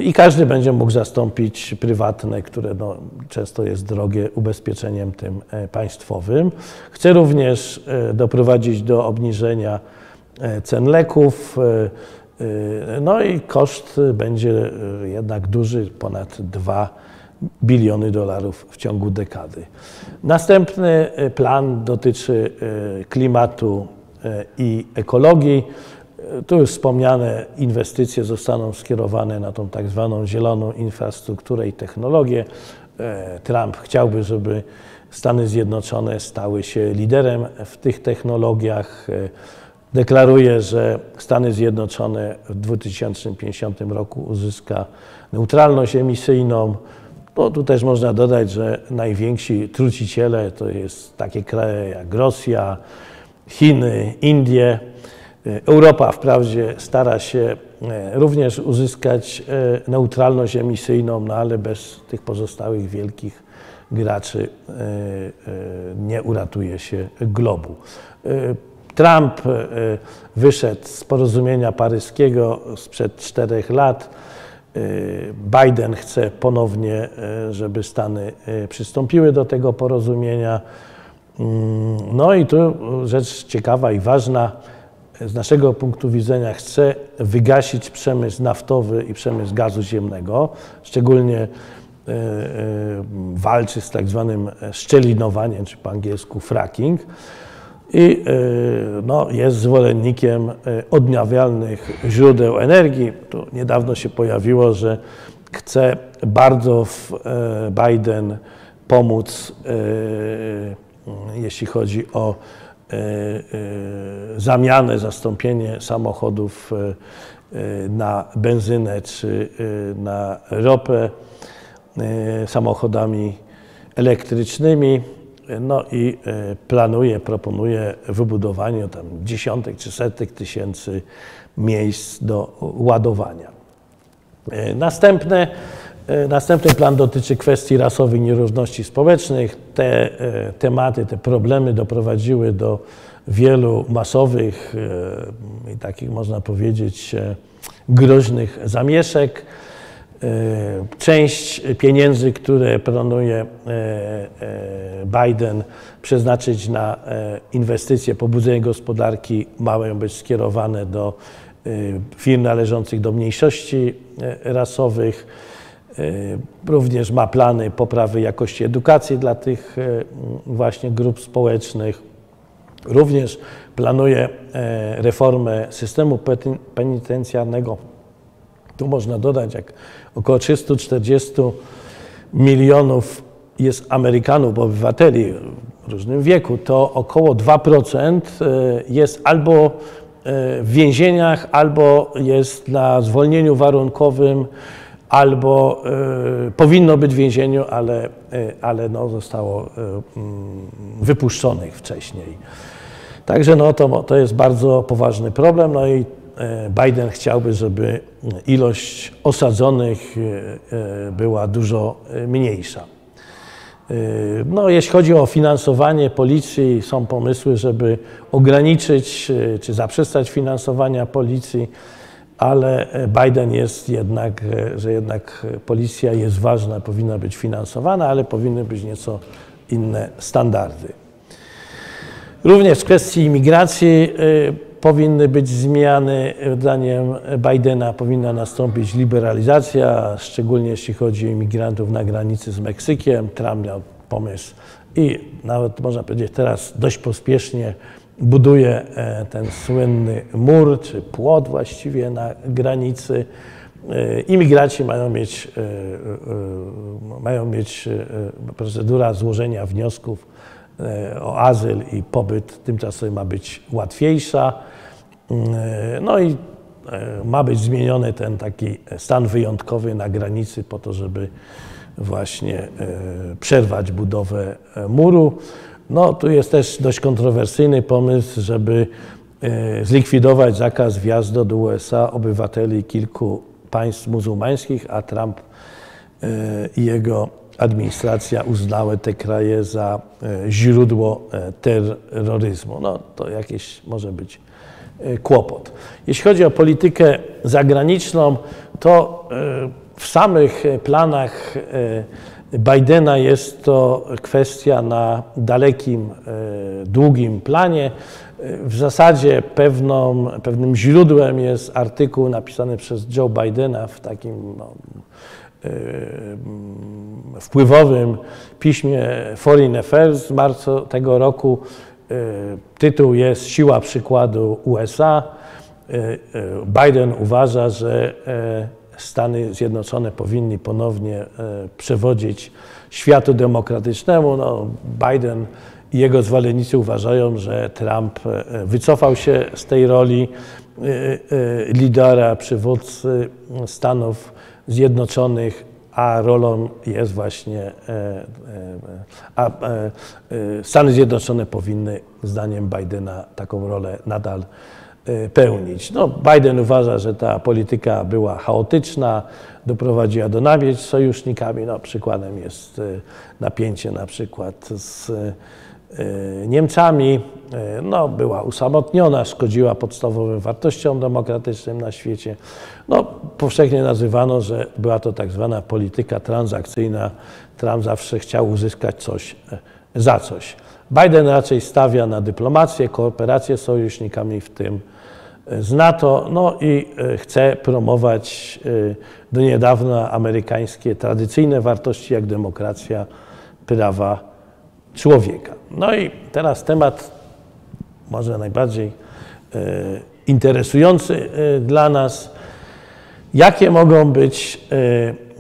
I każdy będzie mógł zastąpić prywatne, które no, często jest drogie, ubezpieczeniem tym e, państwowym. Chcę również e, doprowadzić do obniżenia e, cen leków. No i koszt będzie jednak duży, ponad 2 biliony dolarów w ciągu dekady. Następny plan dotyczy klimatu i ekologii. Tu już wspomniane inwestycje zostaną skierowane na tą tak zwaną zieloną infrastrukturę i technologię. E, Trump chciałby, żeby Stany Zjednoczone stały się liderem w tych technologiach. E, deklaruje, że Stany Zjednoczone w 2050 roku uzyska neutralność emisyjną. No, tu też można dodać, że najwięksi truciciele to jest takie kraje jak Rosja, Chiny, Indie. Europa wprawdzie stara się e, również uzyskać e, neutralność emisyjną, no ale bez tych pozostałych wielkich graczy e, nie uratuje się globu. Trump wyszedł z porozumienia paryskiego sprzed czterech lat. Biden chce ponownie, żeby Stany przystąpiły do tego porozumienia. Mm, no i tu rzecz ciekawa i ważna z naszego punktu widzenia chce wygasić przemysł naftowy i przemysł gazu ziemnego, szczególnie e, e, walczy z tak zwanym szczelinowaniem, czy po angielsku fracking. I e, no, jest zwolennikiem odnawialnych źródeł energii. Tu niedawno się pojawiło, że chce bardzo Biden pomóc, jeśli chodzi o zamianę, zastąpienie samochodów e, na benzynę czy na ropę samochodami elektrycznymi. No i planuje, proponuje wybudowanie tam dziesiątek czy setek tysięcy miejsc do ładowania. Następne E, następny plan dotyczy kwestii rasowych nierówności społecznych. Te e, tematy, te problemy doprowadziły do wielu masowych e, i takich można powiedzieć groźnych zamieszek. Część pieniędzy, które planuje Biden przeznaczyć na inwestycje, pobudzenie gospodarki, mają być skierowane do firm należących do mniejszości rasowych E, również ma plany poprawy jakości edukacji dla tych e, właśnie grup społecznych. Również planuje e, reformę systemu penitencjarnego. Tu można dodać, jak około 340 milionów jest Amerykanów, obywateli w różnym wieku, to około 2% jest albo w więzieniach, albo jest na zwolnieniu warunkowym albo y, powinno być w więzieniu, ale, y, ale no, zostało y, wypuszczonych wcześniej. Także no, to, to jest bardzo poważny problem. No i Biden chciałby, żeby ilość osadzonych była dużo mniejsza. No, jeśli chodzi o finansowanie policji, są pomysły, żeby ograniczyć czy zaprzestać finansowania policji, ale Biden jest jednak, że jednak policja jest ważna, powinna być finansowana, ale powinny być nieco inne standardy. Również w kwestii imigracji powinny być zmiany. Zdaniem Bidena powinna nastąpić liberalizacja, szczególnie jeśli chodzi o imigrantów na granicy z Meksykiem. Trump miał pomysł i nawet można powiedzieć teraz dość pospiesznie buduje e, ten słynny mur, czy płot właściwie na granicy. E, imigranci mają mieć, e, mają mieć procedura złożenia wniosków o azyl i pobyt tymczasowy ma być łatwiejsza. E, no i ma być zmieniony ten taki stan wyjątkowy na granicy po to, żeby właśnie przerwać budowę muru. No tu jest też dość kontrowersyjny pomysł, żeby zlikwidować zakaz wjazdu do USA obywateli kilku państw muzułmańskich, a Trump i jego administracja uznały te kraje za źródło terroryzmu. No to jakieś może być E, kłopot. Jeśli chodzi o politykę zagraniczną, to e, w samych planach e, Bidena jest to kwestia na dalekim, długim planie. W zasadzie pewną, pewnym źródłem jest artykuł napisany przez Joe Bidena w takim no, wpływowym piśmie Foreign Affairs z marca tego roku, E, tytuł jest Siła przykładu USA. E, e, Biden uważa, że Stany Zjednoczone powinni ponownie przewodzić światu demokratycznemu. No, Biden i jego zwolennicy uważają, że Trump wycofał się z tej roli lidera, przywódcy Stanów Zjednoczonych a rolą jest właśnie, e, e, a e, Stany Zjednoczone powinny, zdaniem Bidena, taką rolę nadal pełnić. No, Biden uważa, że ta polityka była chaotyczna, doprowadziła do napięć z sojusznikami. No, przykładem jest napięcie na przykład z E, Niemcami, no, była usamotniona, szkodziła podstawowym wartościom demokratycznym na świecie. No, powszechnie nazywano, że była to tak zwana polityka transakcyjna. Trump zawsze chciał uzyskać coś e, za coś. Biden raczej stawia na dyplomację, kooperację z sojusznikami, w tym z NATO, no i chce promować do niedawna amerykańskie tradycyjne wartości jak demokracja, prawa człowieka. No i teraz temat może najbardziej e, interesujący e, dla nas. Jakie mogą być e,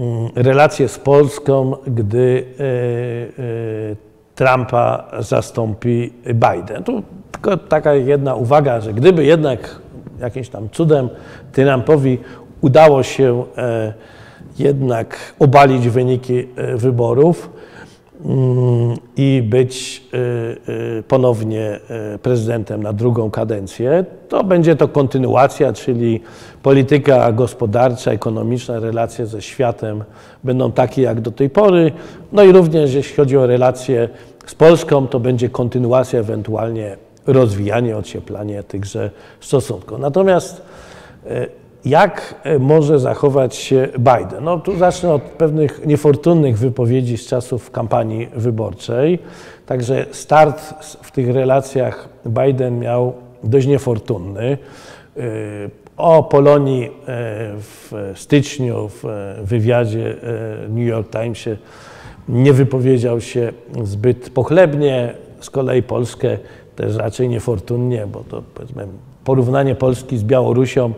mm, relacje z Polską, gdy Trumpa zastąpi Biden? Tu tylko taka jedna uwaga, że gdyby jednak jakimś tam cudem Trumpowi udało się jednak obalić wyniki wyborów, Mm, i być y, ponownie prezydentem na drugą kadencję, to będzie to kontynuacja, czyli polityka gospodarcza, ekonomiczna, relacje ze światem będą takie jak do tej pory. No i również jeśli chodzi o relacje z Polską, to będzie kontynuacja, ewentualnie rozwijanie, ocieplanie tychże stosunków. Natomiast jak e, może zachować się Biden? No tu zacznę od pewnych niefortunnych wypowiedzi z czasów kampanii wyborczej. Także start w tych relacjach Biden miał dość niefortunny. E, o Polonii e, w styczniu w wywiadzie New York Timesie nie wypowiedział się zbyt pochlebnie, z kolei Polskę też raczej niefortunnie, bo to powiedzmy porównanie Polski z Białorusią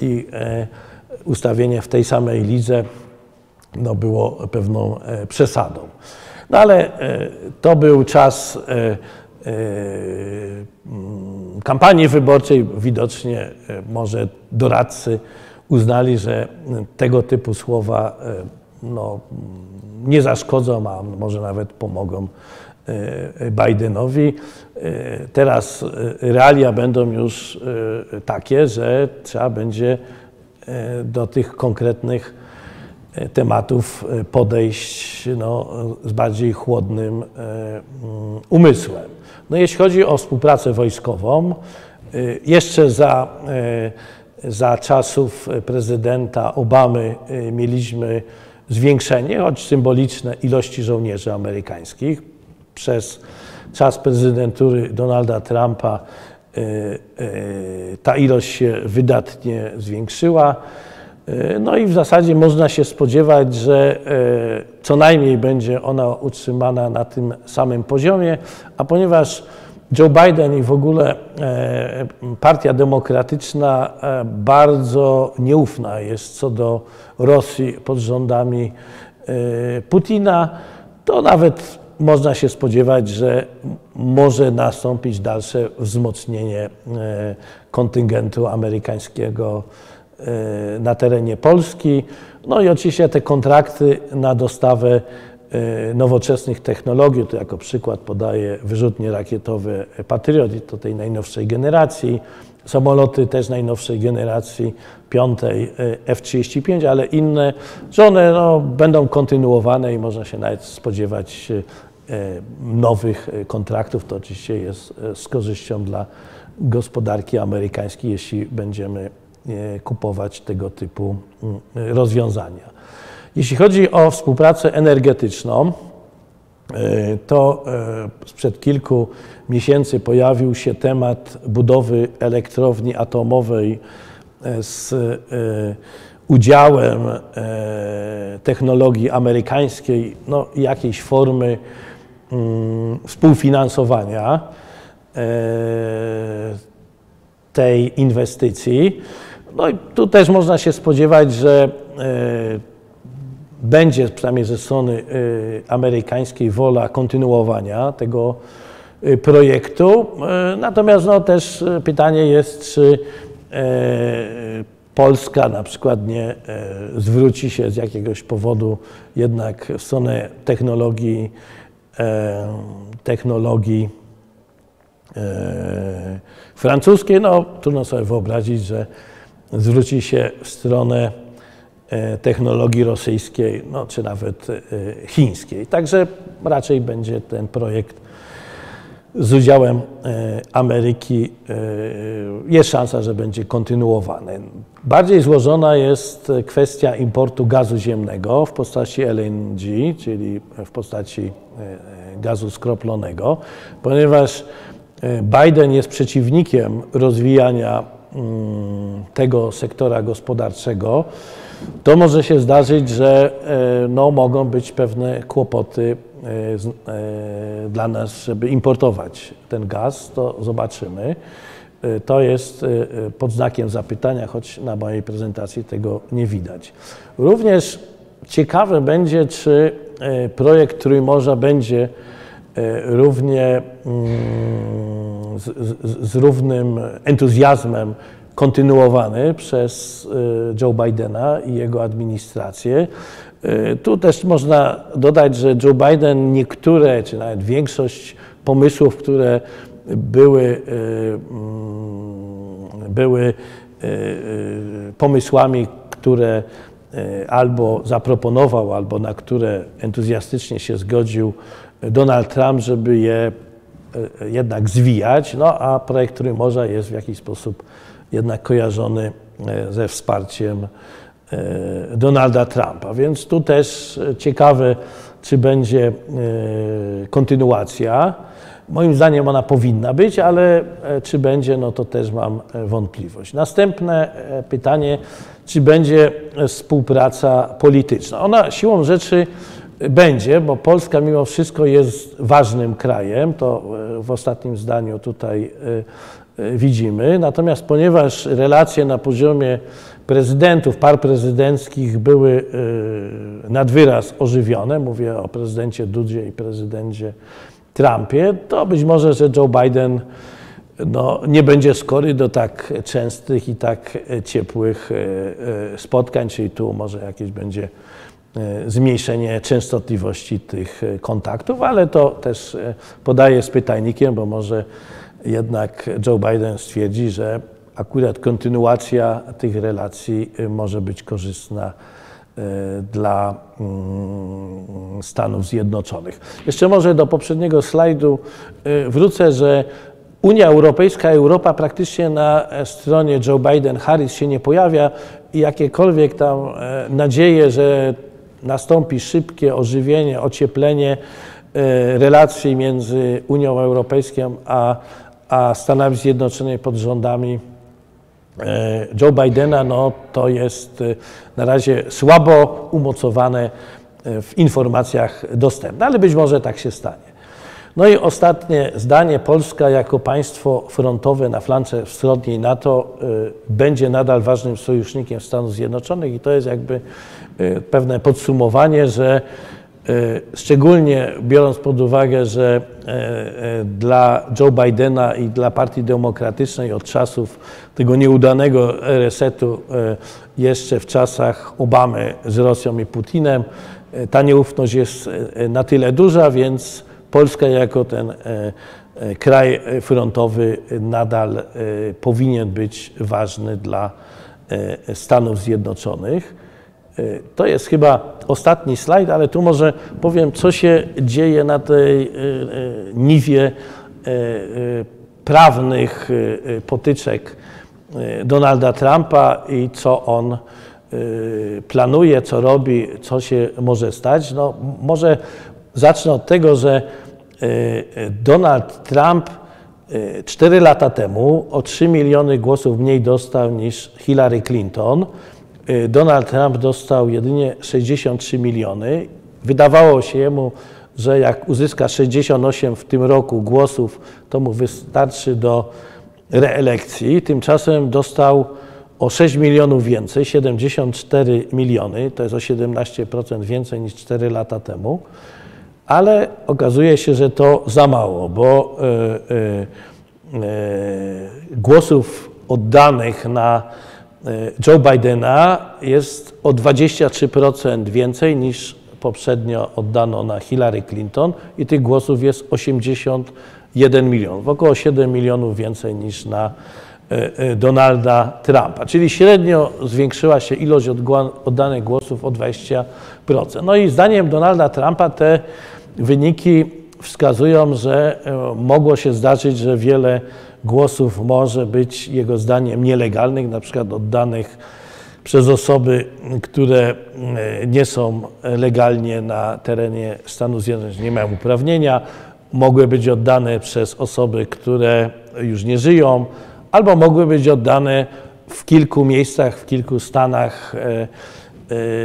i e, ustawienie w tej samej lidze no, było pewną e, przesadą. No ale e, to był czas mm, kampanii wyborczej. Widocznie może doradcy uznali, że tego typu słowa no, nie zaszkodzą, a może nawet pomogą Bidenowi. Teraz realia będą już takie, że trzeba będzie do tych konkretnych tematów podejść no, z bardziej chłodnym mm, umysłem. No, jeśli chodzi o współpracę wojskową, jeszcze za, za czasów prezydenta Obamy mieliśmy zwiększenie, choć symboliczne, ilości żołnierzy amerykańskich. Przez czas prezydentury Donalda Trumpa e, e, ta ilość się wydatnie zwiększyła. E, no i w zasadzie można się spodziewać, że co najmniej będzie ona utrzymana na tym samym poziomie, a ponieważ Joe Biden i w ogóle Partia Demokratyczna bardzo nieufna jest co do Rosji pod rządami Putina, to nawet można się spodziewać, że może nastąpić dalsze wzmocnienie e, kontyngentu amerykańskiego e, na terenie Polski. No i oczywiście te kontrakty na dostawę nowoczesnych technologii, to jako przykład podaję wyrzutnie rakietowe Patriot, to tej najnowszej generacji, samoloty też najnowszej generacji, piątej F-35, ale inne, że one no, będą kontynuowane i można się nawet spodziewać E, nowych kontraktów, to oczywiście jest z korzyścią dla gospodarki amerykańskiej, jeśli będziemy kupować tego typu mm, rozwiązania. Jeśli chodzi o współpracę energetyczną, to sprzed kilku miesięcy pojawił się temat budowy elektrowni atomowej z udziałem technologii amerykańskiej, no, jakiejś formy Mm, współfinansowania e, tej inwestycji. No i tu też można się spodziewać, że e, będzie przynajmniej ze strony e, amerykańskiej wola kontynuowania tego projektu. Natomiast no, też pytanie jest, czy Polska na przykład nie zwróci się z jakiegoś powodu jednak w stronę technologii technologii francuskiej, no trudno sobie wyobrazić, że zwróci się w stronę technologii rosyjskiej, no, czy nawet chińskiej. Także raczej będzie ten projekt z udziałem e, Ameryki e, jest szansa, że będzie kontynuowany. Bardziej złożona jest kwestia importu gazu ziemnego w postaci LNG, czyli w postaci e, gazu skroplonego, ponieważ Biden jest przeciwnikiem rozwijania mm, tego sektora gospodarczego, to może się zdarzyć, że no, mogą być pewne kłopoty E, e, dla nas, żeby importować ten gaz, to zobaczymy. E, to jest pod znakiem zapytania, choć na mojej prezentacji tego nie widać. Również ciekawe będzie, czy projekt Trójmorza będzie równie mm, z, z, z równym entuzjazmem kontynuowany przez Joe Bidena i jego administrację. Y, tu też można dodać, że Joe Biden niektóre, czy nawet większość pomysłów, które były, y, mm, były y, pomysłami, które albo zaproponował, albo na które entuzjastycznie się zgodził Donald Trump, żeby je jednak zwijać, no a projekt Trójmorza jest w jakiś sposób jednak kojarzony ze wsparciem E, Donalda Trumpa. Więc tu też ciekawe, czy będzie e, kontynuacja. Moim zdaniem ona powinna być, ale e, czy będzie, no to też mam wątpliwość. Następne pytanie, czy będzie współpraca polityczna. Ona siłą rzeczy będzie, bo Polska mimo wszystko jest ważnym krajem, to w ostatnim zdaniu tutaj widzimy. Natomiast ponieważ relacje na poziomie prezydentów, par prezydenckich były y, nad wyraz ożywione, mówię o prezydencie Dudzie i prezydencie Trumpie, to być może, że Joe Biden no, nie będzie skory do tak częstych i tak ciepłych y, y, spotkań, czyli tu może jakieś będzie zmniejszenie częstotliwości tych kontaktów, ale to też podaję z pytajnikiem, bo może jednak Joe Biden stwierdzi, że akurat kontynuacja tych relacji y, może być korzystna dla mm, Stanów Zjednoczonych. Jeszcze może do poprzedniego slajdu wrócę, że Unia Europejska, Europa praktycznie na stronie Joe Biden-Harris się nie pojawia i jakiekolwiek tam nadzieje, że nastąpi szybkie ożywienie, ocieplenie relacji między Unią Europejską a, a Stanami Zjednoczonymi pod rządami E, Joe Bidena, no to jest e, na razie słabo umocowane e, w informacjach dostępne, ale być może tak się stanie. No i ostatnie zdanie. Polska jako państwo frontowe na flance wschodniej NATO będzie nadal ważnym sojusznikiem Stanów Zjednoczonych i to jest jakby pewne podsumowanie, że szczególnie biorąc pod uwagę, że e, e, dla Joe Bidena i dla Partii Demokratycznej od czasów tego nieudanego resetu jeszcze w czasach Obamy z Rosją i Putinem, ta nieufność jest na tyle duża, więc Polska jako ten kraj frontowy nadal powinien być ważny dla Stanów Zjednoczonych. To jest chyba ostatni slajd, ale tu może powiem, co się dzieje na tej e, e, niwie e, prawnych potyczek Donalda Trumpa i co on planuje, co robi, co się może stać. No, może zacznę od tego, że Donald Trump cztery lata temu o 3 miliony głosów mniej dostał niż Hillary Clinton. Y, Donald Trump dostał jedynie 63 miliony. Wydawało się jemu, że jak uzyska 68 w tym roku głosów, to mu wystarczy do reelekcji. Tymczasem dostał o 6 milionów więcej, 74 miliony, to jest o 17% więcej niż 4 lata temu, ale okazuje się, że to za mało, bo y, y, głosów oddanych na Joe Bidena jest o 23% więcej niż poprzednio oddano na Hillary Clinton i tych głosów jest 81 milionów, około 7 milionów więcej niż na e, e, Donalda Trumpa. Czyli średnio zwiększyła się ilość oddanych głosów o 20%. No i zdaniem Donalda Trumpa te wyniki wskazują, że mogło się zdarzyć, że wiele głosów może być jego zdaniem nielegalnych, na przykład oddanych przez osoby, które e, nie są legalnie na terenie Stanów Zjednoczonych, nie mają uprawnienia, mogły być oddane przez osoby, które już nie żyją, albo mogły być oddane w kilku miejscach, w kilku stanach e,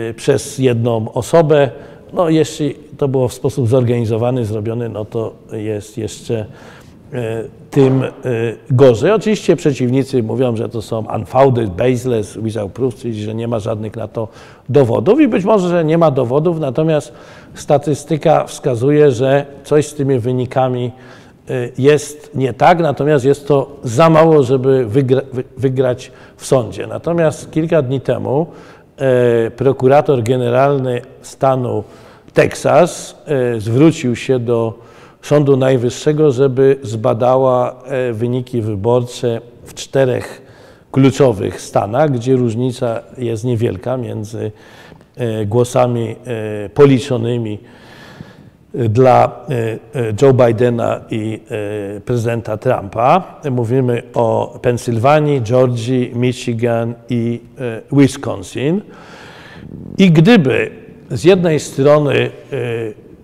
e, przez jedną osobę. No, jeśli to było w sposób zorganizowany, zrobiony, no to jest jeszcze tym e, gorzej. Oczywiście przeciwnicy mówią, że to są unfounded, baseless, without proof, czyli że nie ma żadnych na to dowodów i być może, że nie ma dowodów, natomiast statystyka wskazuje, że coś z tymi wynikami e, jest nie tak, natomiast jest to za mało, żeby wygra, wygrać w sądzie. Natomiast kilka dni temu prokurator generalny stanu Teksas zwrócił się do Sądu Najwyższego, żeby zbadała e, wyniki wyborcze w czterech kluczowych stanach, gdzie różnica jest niewielka między e, głosami e, policzonymi dla Joe Bidena i prezydenta Trumpa. Mówimy o Pensylwanii, Georgii, Michigan i Wisconsin. I gdyby z jednej strony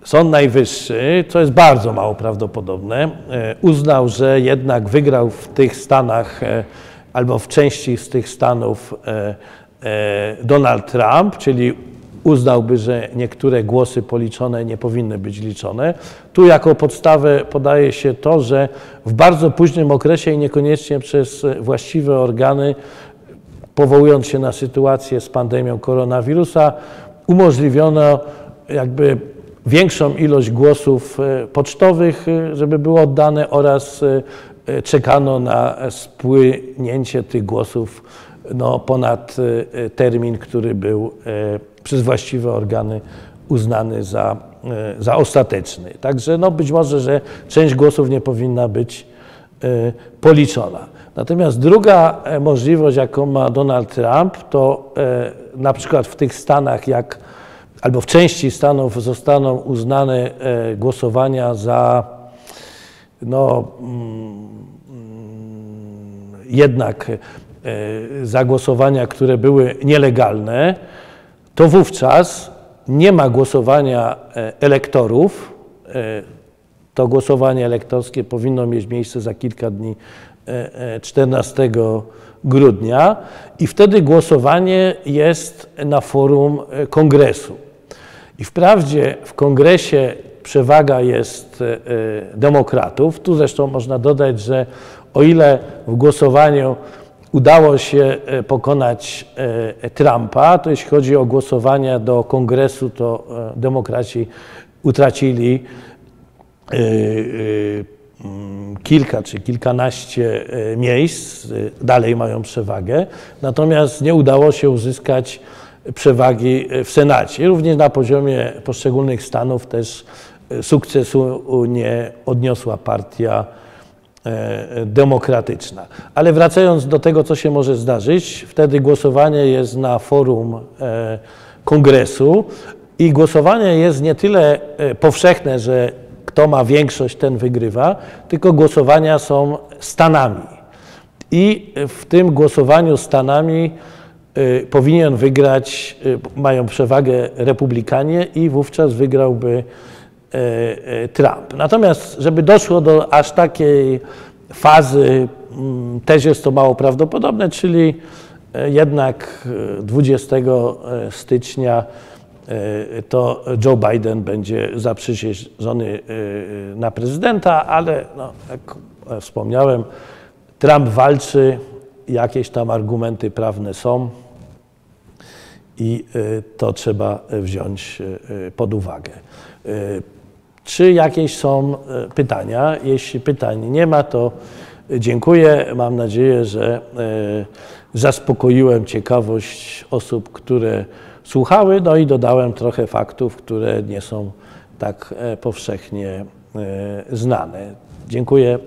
Sąd Najwyższy, co jest bardzo mało prawdopodobne, e, uznał, że jednak wygrał w tych stanach e, albo w części z tych stanów e, Donald Trump, czyli uznałby, że niektóre głosy policzone nie powinny być liczone. Tu jako podstawę podaje się to, że w bardzo późnym okresie i niekoniecznie przez właściwe organy, powołując się na sytuację z pandemią koronawirusa, umożliwiono jakby większą ilość głosów e, pocztowych, e, żeby było oddane oraz e, czekano na spłynięcie tych głosów no, ponad termin, który był przez właściwe organy uznany za, za ostateczny. Także no, być może, że część głosów nie powinna być policzona. Natomiast druga możliwość, jaką ma Donald Trump, to na przykład w tych stanach, jak albo w części stanów zostaną uznane e, głosowania za no, mm, jednak za głosowania, które były nielegalne, to wówczas nie ma głosowania elektorów. To głosowanie elektorskie powinno mieć miejsce za kilka dni 14 grudnia i wtedy głosowanie jest na forum e, kongresu. I wprawdzie w kongresie przewaga jest e, demokratów. Tu zresztą można dodać, że o ile w głosowaniu udało się e, pokonać Trumpa, to jeśli chodzi o głosowania do kongresu, to demokraci utracili Mm, kilka czy kilkanaście e, miejsc, e, dalej mają przewagę, natomiast nie udało się uzyskać przewagi e, w Senacie. Również na poziomie poszczególnych stanów też sukcesu nie odniosła partia demokratyczna. Ale wracając do tego, co się może zdarzyć, wtedy głosowanie jest na forum kongresu i głosowanie jest nie tyle powszechne, że kto ma większość, ten wygrywa, tylko głosowania są stanami. I w tym głosowaniu stanami powinien wygrać, y, mają przewagę republikanie i wówczas wygrałby y, y, Trump. Natomiast, żeby doszło do aż takiej fazy, mm, też jest to mało prawdopodobne, czyli y, jednak 20 y, stycznia E, to Joe Biden będzie zaprzysiężony e, na prezydenta, ale no, jak wspomniałem, Trump walczy, jakieś tam argumenty prawne są i e, to trzeba wziąć pod uwagę. Czy jakieś są pytania? Jeśli pytań nie ma, to dziękuję. Mam nadzieję, że zaspokoiłem ciekawość osób, które słuchały, no i dodałem trochę faktów, które nie są tak e, powszechnie e, znane. Dziękuję.